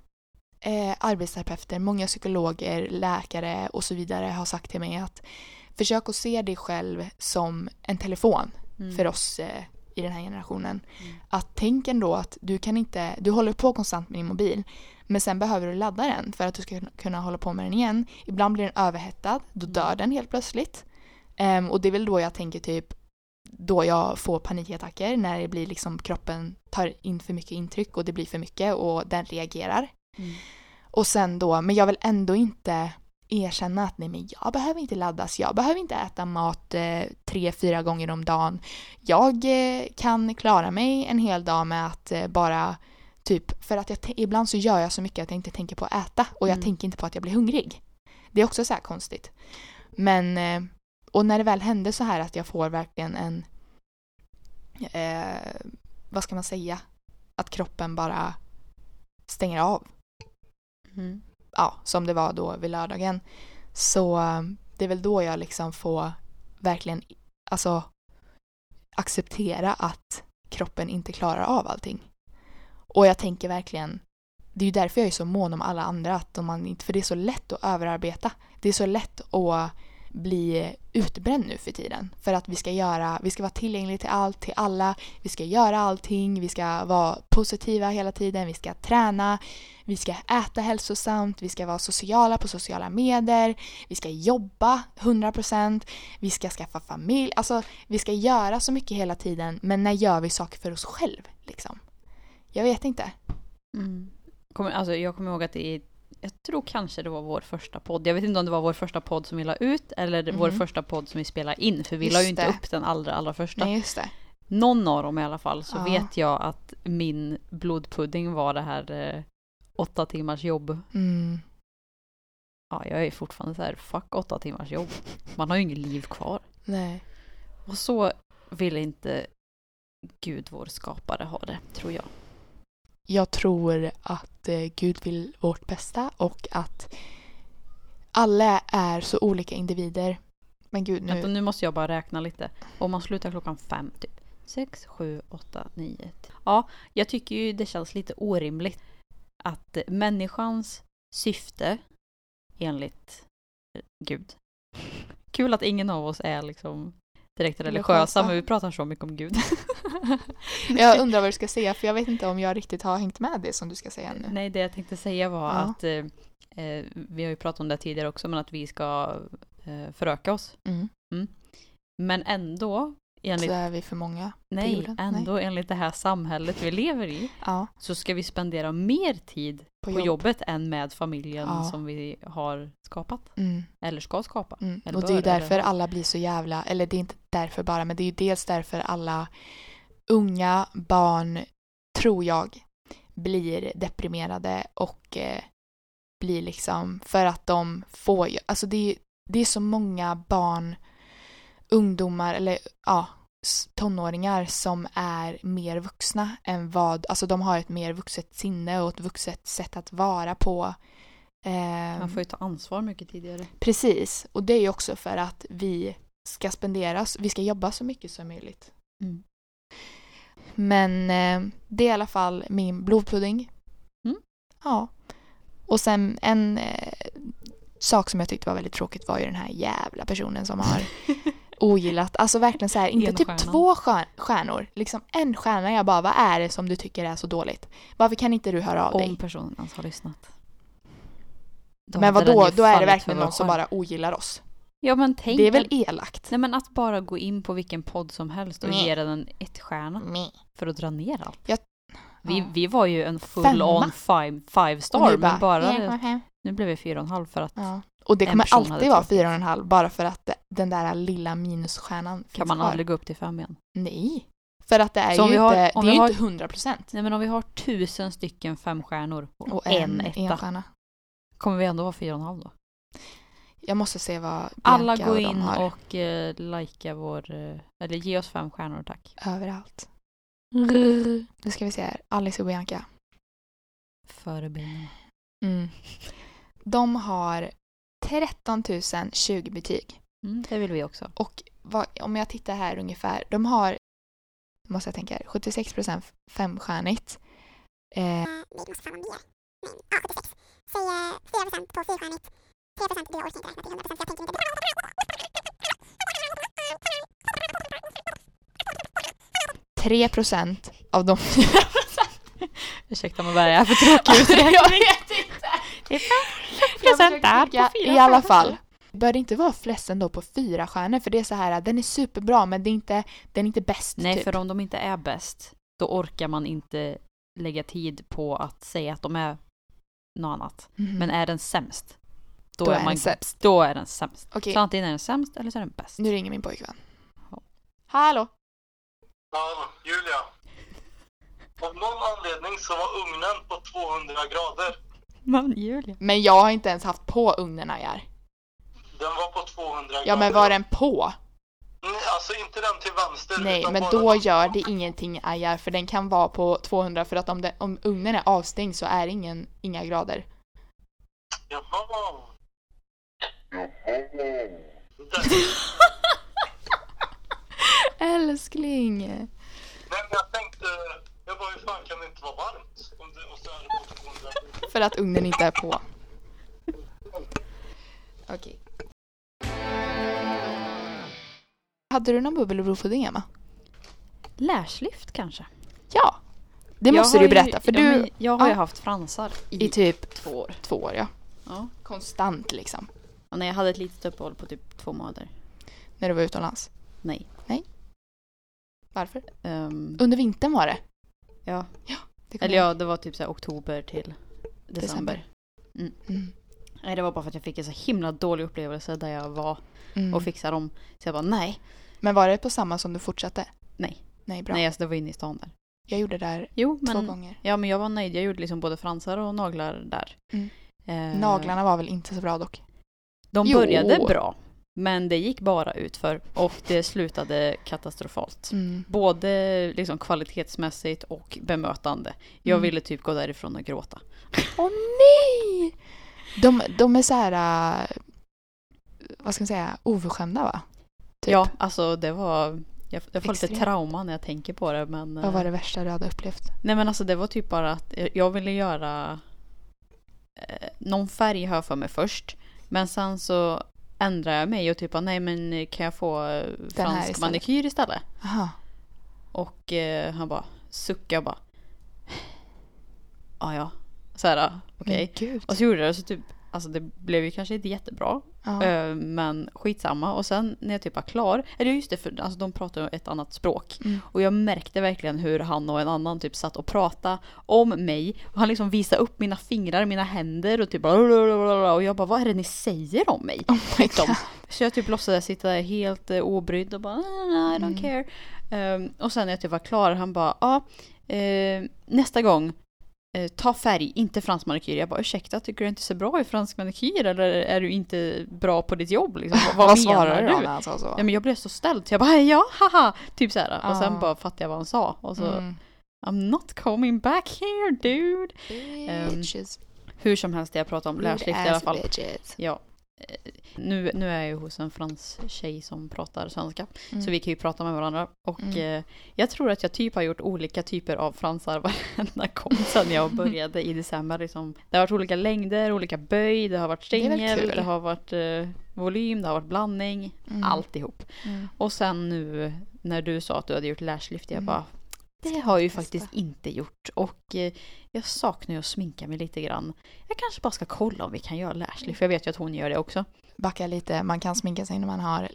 eh, arbetsterapeuter, många psykologer, läkare och så vidare har sagt till mig att försök att se dig själv som en telefon Mm. för oss eh, i den här generationen. Mm. Att tänk ändå att du kan inte, du håller på konstant med din mobil men sen behöver du ladda den för att du ska kunna hålla på med den igen. Ibland blir den överhettad, då dör Mm. den helt plötsligt. Ehm, och det är väl då jag tänker typ då jag får panikattacker när det blir liksom kroppen tar in för mycket intryck och det blir för mycket och den reagerar. Mm. Och sen då, men jag vill ändå inte erkänna att nej men jag behöver inte laddas, jag behöver inte äta mat eh, tre, fyra gånger om dagen. Jag eh, kan klara mig en hel dag med att eh, bara typ, för att jag ibland så gör jag så mycket att jag inte tänker på att äta och jag Mm. tänker inte på att jag blir hungrig. Det är också så här konstigt. Men, eh, och när det väl hände så här att jag får verkligen en, eh, vad ska man säga, att kroppen bara stänger av Mm. ja, som det var då vid lördagen. Så eh, det är väl då jag liksom får verkligen alltså acceptera att kroppen inte klarar av allting. Och jag tänker verkligen, det är ju därför jag är så mån om alla andra, att om man inte, för det är så lätt att överarbeta. Det är så lätt att bli utbränd nu för tiden. För att vi ska göra, vi ska vara tillgängliga till allt, till alla, vi ska göra allting, vi ska vara positiva hela tiden, vi ska träna, vi ska äta hälsosamt, vi ska vara sociala på sociala medier, vi ska jobba 100%, vi ska skaffa familj. Alltså, vi ska göra så mycket hela tiden, men när gör vi saker för oss själv? Liksom? Jag vet inte. Mm. Kommer, alltså, jag kommer ihåg att det är, jag tror kanske det var vår första podd. Jag vet inte om det var vår första podd som vi la ut eller vår Mhm. första podd som vi spelade in. För vi Just la ju inte det. upp den allra, allra första. Nej, just det. Någon av dem i alla fall så Ja. vet jag att min blodpudding var det här eh, åtta timmars jobb. Mm. Ja, jag är fortfarande så här, fuck åtta timmars jobb. Man har ju inget liv kvar. Nej. Och så vill inte Gud, vår skapare, ha det, tror jag jag tror att eh, Gud vill vårt bästa och att alla är så olika individer. Men gud nu... Vänta, nu måste jag bara räkna lite. Om man slutar klockan fem typ. Sex, sju, åtta, nio. tio. Ja, jag tycker ju det känns lite orimligt att människans syfte enligt eh, Gud. Kul att ingen av oss är liksom direkt religiösa Religiösa. men vi pratar så mycket om Gud. Jag undrar vad du ska säga för jag vet inte om jag riktigt har hängt med det som du ska säga nu. Nej, det jag tänkte säga var Ja. att eh, eh, vi har ju pratat om det tidigare också men att vi ska eh, föröka oss. Mm. Men ändå, enligt, Så är vi för många nej, ändå enligt det här samhället vi lever i Ja, så ska vi spendera mer tid på, på jobb. jobbet än med familjen Ja. som vi har skapat. Mm. Eller ska skapa. Mm. Eller Och det är eller därför alla blir så jävla, eller det är inte därför bara, men det är ju dels därför alla unga barn, tror jag, blir deprimerade och eh, blir liksom, för att de får alltså det är, det är så många barn, ungdomar eller ja, tonåringar som är mer vuxna än vad, alltså de har ett mer vuxet sinne och ett vuxet sätt att vara på. Eh, Man får ju ta ansvar mycket tidigare. Precis, och det är ju också för att vi ska spendera, vi ska jobba så mycket som möjligt. Mm. Men eh, det är i alla fall min blodpudding. Mm. Ja. Och sen en eh, sak som jag tyckte var väldigt tråkigt var ju den här jävla personen som har ogillat, alltså verkligen så här, inte typ två stjär- stjärnor, liksom en stjärna. Jag bara, vad är det som du tycker är så dåligt? Varför kan inte du höra av Om dig? personen ens har lyssnat. Då Men vadå, ju då är det verkligen någon som bara ogillar oss. Ja men tänk det är väl elakt? Nej men att bara gå in på vilken podd som helst och Nej. ge den en ett stjärna för att dra ner allt. Jag- Vi, vi var ju en full Femma. on five, five star men bara "Ja, kom hem." nu blev vi fyra och en halv för att Ja. Och det kommer alltid vara fyra och en halv bara för att den där lilla minusstjärnan finns kan man kvar. aldrig gå upp till fem igen. Nej. För att det är Så om ju vi har- inte, om det är har- inte hundra procent. Nej men om vi har tusen stycken femstjärnor och, Och en, en etta enstjärna. kommer vi ändå vara fyra och en halv då? Jag måste se vad Bianca Alla gå och de in har och eh, likea vår, eh, eller ge oss fem stjärnor tack. överallt. Nu ska vi se här. Alice och Bianca. Förebilderna. Mm. De har 13 020 betyg. Mm, det vill vi också. Och vad, om jag tittar här ungefär, de har, måste jag tänka här, 76 procent femstjärnigt. Eh, Ja, det måste fan vara mer. Men, ja, 76. Säg eh, 4% på fyrstjärnigt. 3% det orkar jag inte räkna till 100% jag tänker inte. 3 procent av de Ursäkta mig, vad är det här för tråkig uträkning? jag vet inte. Det är Försöker där på fyra I alla fall. Bör det inte vara flest ändå på fyra stjärnor? För det är så här, den är superbra men det är inte, den är inte bäst Nej, typ. för om de inte är bäst, då orkar man inte lägga tid på att säga att de är något annat. Mhm. Men är den sämst, då, Då är, man den sämst. Då är den sämst. Okej, Så antingen är den sämst eller så är den bäst. nu ringer min pojkvän. Hallå? Ja, Julia. Av någon anledning så var ugnen på 200 grader. Men Julia. Men jag har inte ens haft på ugnen Ajar. Den var på 200 grader. Ja men var den på? Nej, alltså inte den till vänster. Nej utan men då den- gör det ingenting Ajar för den kan vara på 200 för att om, det, om ugnen är avstängd så är det ingen, inga grader. Jaha. Älskling! Nej, men jag tänkte, jag bara hur fan kan det inte vara varmt? Om det, och så är det på 200. För att ugnen inte är på. Okej. Hade du någon bubbel och blodpudding Emma? Lärslyft kanske? Ja! Det Jag måste du ju- berätta för ja, du Jag har ju ja. haft fransar i, i typ två år. två år ja. Ja. Konstant liksom. Och när jag hade ett litet uppehåll på typ två månader. När du var utomlands. Nej. Varför? Ehm, Under vintern var det. ja. det kommer Eller ja, det var typ så oktober till december. Mm. Mm. Nej, det var bara för att jag fick en så himla dålig upplevelse där jag var Mm. och fixade dem. Så jag bara nej. Men var det på samma som du fortsatte? Nej. Nej, bra. Nej, alltså det var inne i stan där. Jag gjorde det där Jo, två men, gånger. ja, men jag var nöjd. Jag gjorde liksom både fransar och naglar där. Mm. Eh, Naglarna var väl inte så bra dock? De Jo. började bra. Men det gick bara utför och det slutade katastrofalt. Mm. Både liksom kvalitetsmässigt och bemötande. Jag Mm. ville typ gå därifrån och gråta. Åh nej! De, de är så här, äh, vad ska man säga, oförskämda va? Typ. Ja, alltså det var... Jag, jag får lite Extremt. trauma när jag tänker på det men... Vad var eh, det värsta du hade upplevt? Nej men alltså det var typ bara att jag- jag ville göra eh, någon färg här för mig först. Men sen så ändrade jag mig och typ nej men kan jag få eh, fransk manikyr istället? Aha. Och eh, han bara suckade och bara Ja ja. Så här, okej. Gud. Och så gjorde jag det så typ, alltså det blev ju kanske inte jättebra. Ja. eh, Men skitsamma. Och sen när jag typ var klar, eller just det, för alltså de pratar ju ett annat språk. Mm. Och jag märkte verkligen hur han och en annan typ satt och pratade om mig. Och han liksom visade upp mina fingrar, mina händer och typ och jag bara vad är det ni säger om mig? Oh Liksom. Så jag typ låtsades sitta där helt eh, obrydd och bara "Ah, I don't Mm. care. Ehm, och sen när jag typ var klar, han bara ja, eh, nästa gång eh, ta färg, inte fransk manikyr. Jag bara ursäkta, tycker du inte ser bra i fransk manikyr eller är du inte bra på ditt jobb? Liksom? Vad, Vad svarade du när han sa så? Ja, men jag blev så ställd så jag bara ja, haha, typ så här. Och sen Ah. bara fattade jag vad han sa. Och så Mm. I'm not coming back here dude. Bitches. Hur som helst, jag pratar om Rude lärslift i alla fall. bitches. Ja. Eh, Nu, nu är jag hos en fransk tjej som pratar svenska. Mm. Så vi kan ju prata med varandra. Och Mm. eh, jag tror att jag typ har gjort olika typer av fransar varenda gång sedan jag började i december. Liksom. Det har varit olika längder, olika böj, det har varit Det stängel, kul. det har varit eh, volym, det har varit blandning. Mm. Alltihop. Mm. Och sen nu när du sa att du hade gjort lashlift, jag Mm. bara det har jag ju faktiskt inte gjort och eh, jag saknar ju att sminka mig lite grann. Jag kanske bara ska kolla om vi kan göra lashlift, för jag vet ju att hon gör det också. Backa lite, man kan sminka sig när man har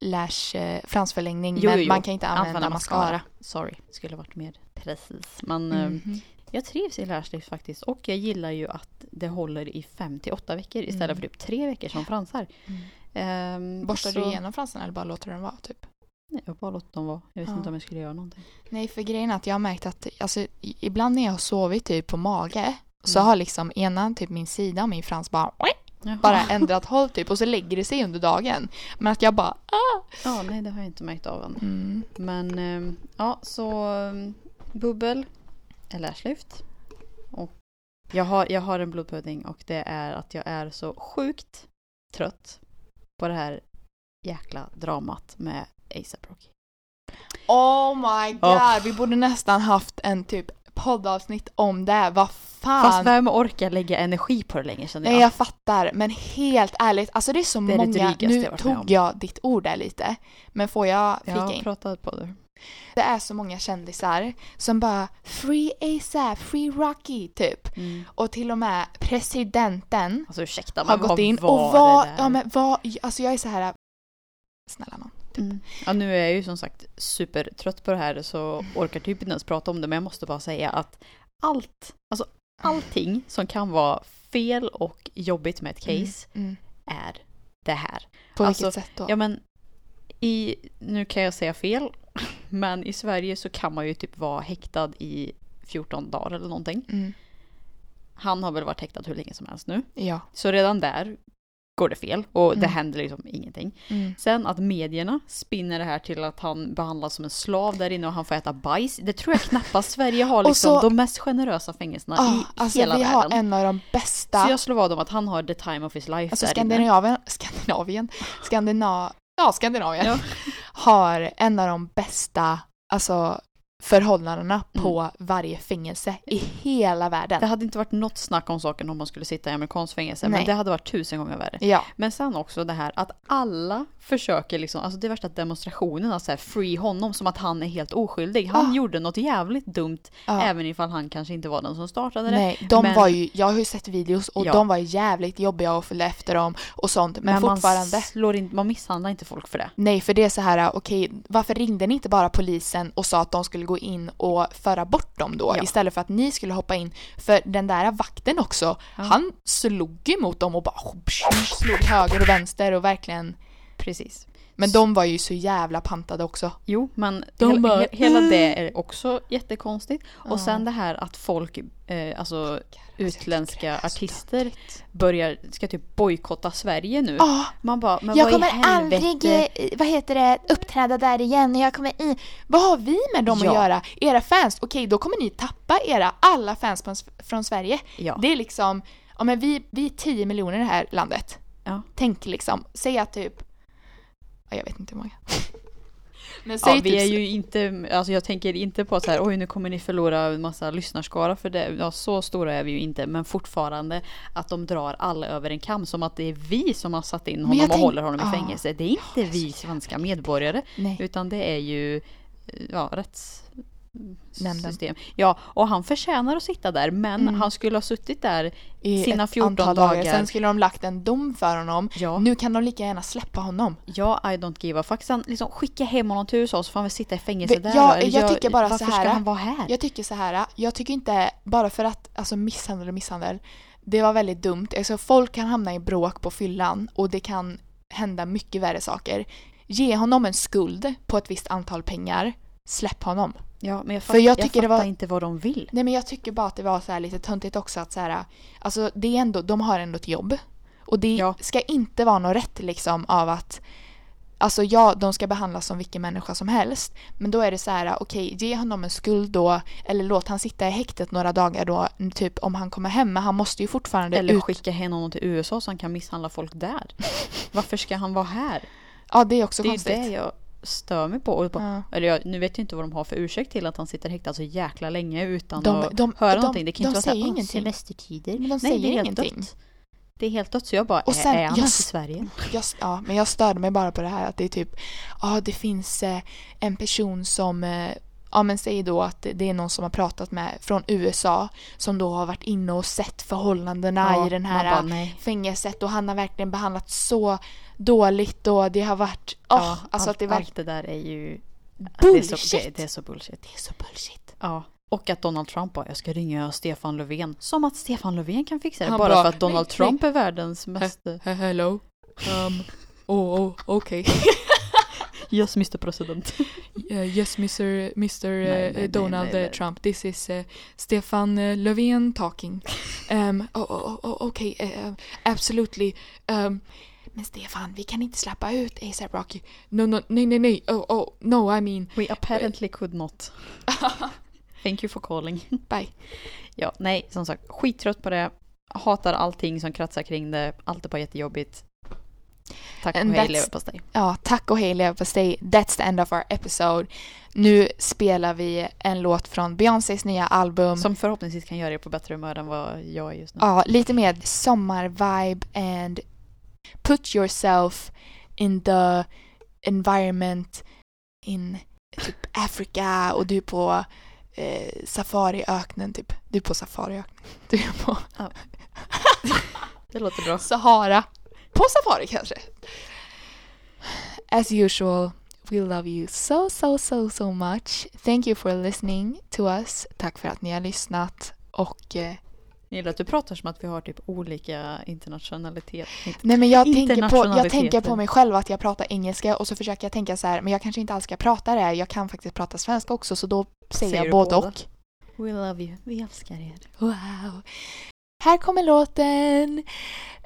lash, eh, fransförlängning Jo, men jo, jo. man kan inte använda, mascara. Sorry, skulle varit mer precis. Men eh, Mhm. jag trivs i lashlift faktiskt och jag gillar ju att det håller i fem till åtta veckor istället Mm. för typ tre veckor som fransar. Mm. Ehm, Borstar så- du igenom fransarna eller bara låter den vara? Typ? Nej, jag bara låter dem vara. Jag visste Ja. inte om jag skulle göra någonting. Nej, för grejen är att jag har märkt att alltså, ibland när jag har sovit typ på mage så Mm. har liksom ena typ min sida av min frans bara Jaha. bara ändrat håll typ och så lägger det sig under dagen. Men att jag bara ah! Ja, nej det har jag inte märkt av än. Mm. Men ehm, ja, så um, bubbel är lashlift. Och jag har, jag har en blodpudding och det är att jag är så sjukt trött på det här jäkla dramat med ASAP Rocky. Oh my god, Oh. vi borde nästan haft en typ poddavsnitt om det. Vad fan. Fast vem orkar lägga energi på det längre känner jag. Nej jag fattar, men helt ärligt, alltså det är så Det är många, nu jag tog jag ditt ord där lite, men får jag jag flika har in? pratat på det. Det är så många kändisar som bara “Free ASAP, Free Rocky” typ. Mm. Och till och med presidenten Alltså ursäkta har gått vad in och var, där? ja men vad, alltså jag är så här snälla nån. Mm. Ja, nu är jag ju som sagt supertrött på det här så orkar typ inte ens prata om det men jag måste bara säga att allt, alltså allting som kan vara fel och jobbigt med ett case Mm. är det här. På Alltså, vilket sätt då? Ja men i, nu kan jag säga fel, men i Sverige så kan man ju typ vara häktad i 14 dagar eller någonting. Mm. Han har väl varit häktad hur länge som helst nu. Ja. Så redan där går det fel och det Mm. händer liksom ingenting. Mm. Sen att medierna spinner det här till att han behandlas som en slav där inne och han får äta bajs. Det tror jag knappast Sverige har liksom så- de mest generösa fängelserna Ah, i alltså hela vi världen. har en av de bästa, Så jag slår vad om att han har the time of his life alltså där inne. Skandinavien, Skandinavien, Skandina, ja Skandinavien Ja. har en av de bästa, alltså förhållandena Mm. på varje fängelse i hela världen. Det hade inte varit något snack om saken om man skulle sitta i amerikanskt fängelse, Nej. men det hade varit tusen gånger värre. Ja. Men sen också det här att alla försöker liksom, alltså det värsta demonstrationerna så här, free honom som att han är helt oskyldig. Han Ah. gjorde något jävligt dumt, ja. även ifall han kanske inte var den som startade det. Nej, de men- var ju, jag har ju sett videos och Ja. de var jävligt jobbiga att följa efter dem och sånt. Men, fortfarande, man slår in, man misshandlar inte folk för det. nej för det är så här, okej, varför ringde ni inte bara polisen och sa att de skulle gå in och föra bort dem då Ja. istället för att ni skulle hoppa in? För den där vakten också, Ja. han slog emot dem och bara slog höger och vänster och verkligen, Precis. Men de var ju så jävla pantade också. Jo, men De hela, bara, he- hela det "Mm." är också jättekonstigt. Ja. Och sen det här att folk, eh, alltså utländska det är så artister börjar, ska typ bojkotta Sverige nu. Ja, Man bara, men jag vad kommer aldrig, eh, vad heter det, uppträda där igen. Jag kommer i, vad har vi med dem Ja. att göra? Era fans, okej då kommer ni tappa era alla fans från, från Sverige. Ja. Det är liksom, ja men vi, vi är 10 miljoner i det här landet. Ja. Tänk liksom, säg att typ, jag vet inte hur många. Men säg Ja, vi typ, är ju inte, alltså jag tänker inte på så här, oj nu kommer ni förlora en massa lyssnarskara för det, ja, så stora är vi ju inte, men fortfarande att de drar alla över en kam som att det är vi som har satt in honom jag och tänk- håller honom i fängelse. Det är inte Ja, det är vi svenska medborgare, nej. utan det är ju, ja, rätts... Nämnden. System. Ja, och han förtjänar att sitta där, men Mm. han skulle ha suttit där I sina ett 14 antal dagar. dagar. Sen skulle de lagt en dom för honom. Ja. Nu kan de lika gärna släppa honom. Ja, I don't give a fuck. Sen liksom skicka hem honom till USA så får han väl sitta i fängelse Ve- där. ja. Eller jag tycker bara varför så här- ska han vara här? Jag tycker så här, jag tycker inte, bara för att, alltså misshandel och misshandel, det var väldigt dumt. Alltså folk kan hamna i bråk på fyllan och det kan hända mycket värre saker. Ge honom en skuld på ett visst antal pengar, släpp honom. Ja, men jag, För fatt, jag jag, tycker det fattar var- inte vad de vill. Nej men jag tycker bara att det var så här lite töntigt också att så här, alltså det är ändå, de har ändå ett jobb. Och det Ja. ska inte vara något rätt liksom av att Alltså ja, de ska behandlas som vilken människa som helst. Men då är det så här, okej, ge honom en skuld då. Eller låt han sitta i häktet några dagar då, typ om han kommer hem. Men han måste ju fortfarande Eller ut. skicka hem honom till USA så han kan misshandla folk där. Varför ska han vara här? Ja, det är också det är konstigt. det jag stör mig på. Och på Ja. eller jag, nu vet jag inte vad de har för ursäkt till att han sitter häktad så jäkla länge utan De- att de- höra de- någonting. Det kan de inte vara så här, säger "Åh, ingenting." semestertider. Men de Nej, säger det är helt ingenting. dött. Det är helt dött så jag bara, Och sen- är han ens i Sverige? Jag, ja, men jag störde mig bara på det här att det är typ, ja det finns eh, en person som, eh, ja men säg då att det- är någon som har pratat med från USA som då har varit inne och sett förhållandena Ja, i den här bara, fängelset och han har verkligen behandlat så dåligt och det har varit, åh, Ja, alltså allt, att det var allt det där är ju... Det är, bullshit. så, det, det är så bullshit. Det är så bullshit. Ja. Och att Donald Trump bara, jag ska ringa Stefan Löfven. Som att Stefan Löfven kan fixa det. Han bara bara, för att Donald nej, Trump är världens mest... Hello. Um, oh, oh okej. Yes, Mr President. Uh, yes, Mr. Mr. Nej, nej, nej, Donald nej, eh, nej. Trump. This is uh, Stefan uh, Löfven talking. Um, oh, oh, oh, okay, uh, absolutely. Um, men Stefan, vi kan inte släppa ut ASAP Rocky. No, no, nej, nej, nej. Oh, oh, no, I mean. We apparently could not. Thank you for calling. Bye. Ja, nej, som sagt, skittrött på det. Hatar allting som kratsar kring det. Allt är bara jättejobbigt. Tack och hej leverpastej. Ja, tack och hej leverpastej. That's the end of our episode. Nu spelar vi en låt från Beyoncés nya album. Som förhoppningsvis kan göra er på bättre humör än vad jag är just nu. Ja, lite mer sommarvibe and put yourself in the environment in typ Afrika och du är på eh, safariöknen typ. Du är på safariöknen. Du är på Det låter bra. Sahara. På safari kanske. As usual, we love you so, so, so, so much. Thank you for listening to us. Tack för att ni har lyssnat och eh, Jag gillar att du pratar som att vi har typ olika internationalitet. Nej men jag tänker, på, jag tänker på mig själv att jag pratar engelska och så försöker jag tänka så här, men jag kanske inte alls ska prata det. Jag kan faktiskt prata svenska också så då säger, Säger jag både båda? och. We love you. Vi älskar er. Wow. Här kommer låten.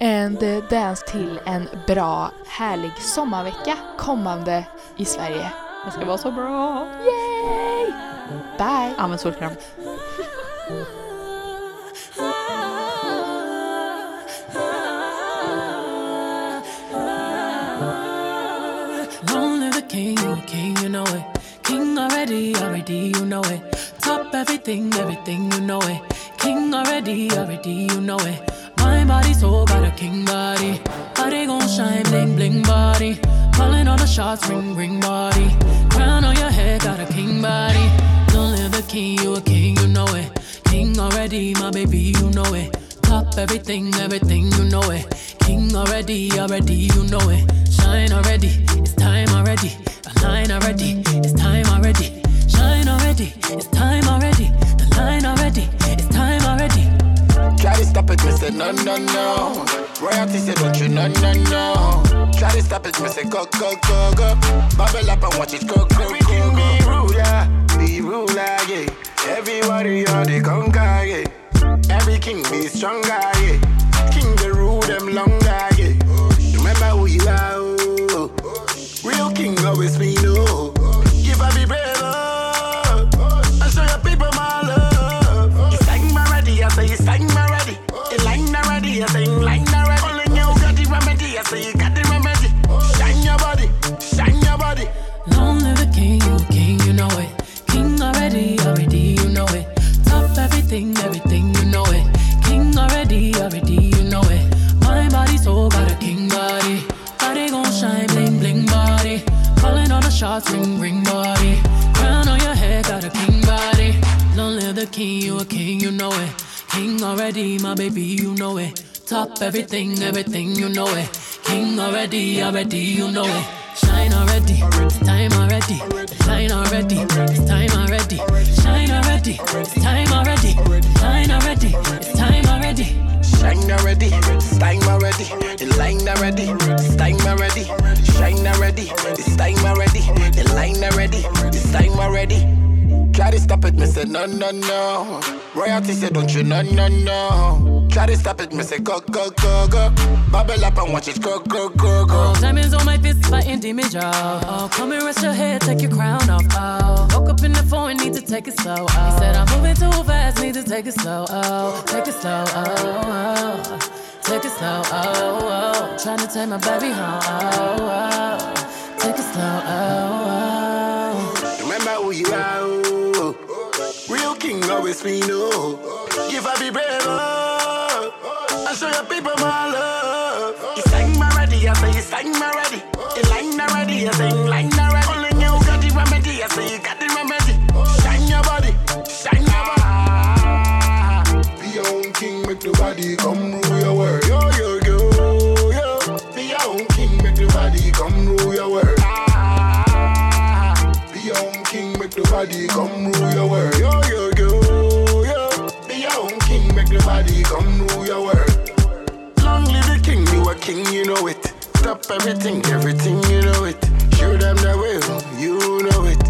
And dance till en bra, härlig sommarvecka kommande i Sverige. Det ska vara så bra. Yay! Bye! Använd solkräm. Already, you know it. Top everything, everything, you know it. King already, already, you know it. My body, soul, got a king body. Body gon' shine, bling, bling body. Calling all the shots, ring, ring body. Crown on your head, got a king body. Don't live the king, you a king, you know it. King already, my baby, you know it. Top everything, everything, you know it. King already, already, you know it. Shine already, it's time already. Align already, it's time already. Shine already, it's time already. The line already, it's time already. Try to stop it, me say no, no, no. Royalty say don't you, no, no, no. Try to stop it, me say go, go, go, go. Bubble up and watch it go, go, go, go. Be ruler, be ruler, yeah. Everybody on the conquer, yeah. Every king be stronger, yeah. King the rule them longer, yeah. Remember who you are, oh. Real king always be Shots, ring, ring body. Crown on your head, got a king body. Long live the king, you a king, you know it. King already, my baby, you know it. Top everything, everything, you know it. King already, already, you know it. Shine already, time already. Shine already, time already. Shine already, time already. Shine already, time already. Shine already, time already. In line already, time already. Shine already, it's time already. In line already, it's time already. Try to stop it, me say no, no, no. Royalty say don't you, no, no, no. Try to stop it, me say go, go, go, go. Bubble up and watch it go, go, go, go. Oh, diamonds on my fist, fighting demons, y'all. Oh, come and rest your head, take your crown off. Oh, woke up in the phone, need to take it slow. Oh, he said I'm moving too fast, need to take it slow. Oh, take it slow. Oh, oh. take it slow. Oh, oh. trying to take my baby home. Oh, oh. take it slow. Oh, oh. Remember who you are, oh. Real king always be no. Give up be brave, oh. And show your people my love. It's time already, I say it's time already. In line already, I say in line already. Only you got the remedy, I say you got the remedy. Shine your body, shine your body. Be your own king, make nobody come rule your world. Yo, yo, yo, yo. Be your own king, make nobody come rule your world. Be your own king, make nobody come rule your world. Yo, yo, yo, yo. Be your own king, make nobody come king, you know it. Stop everything, everything, you know it. Show them the way, you know it.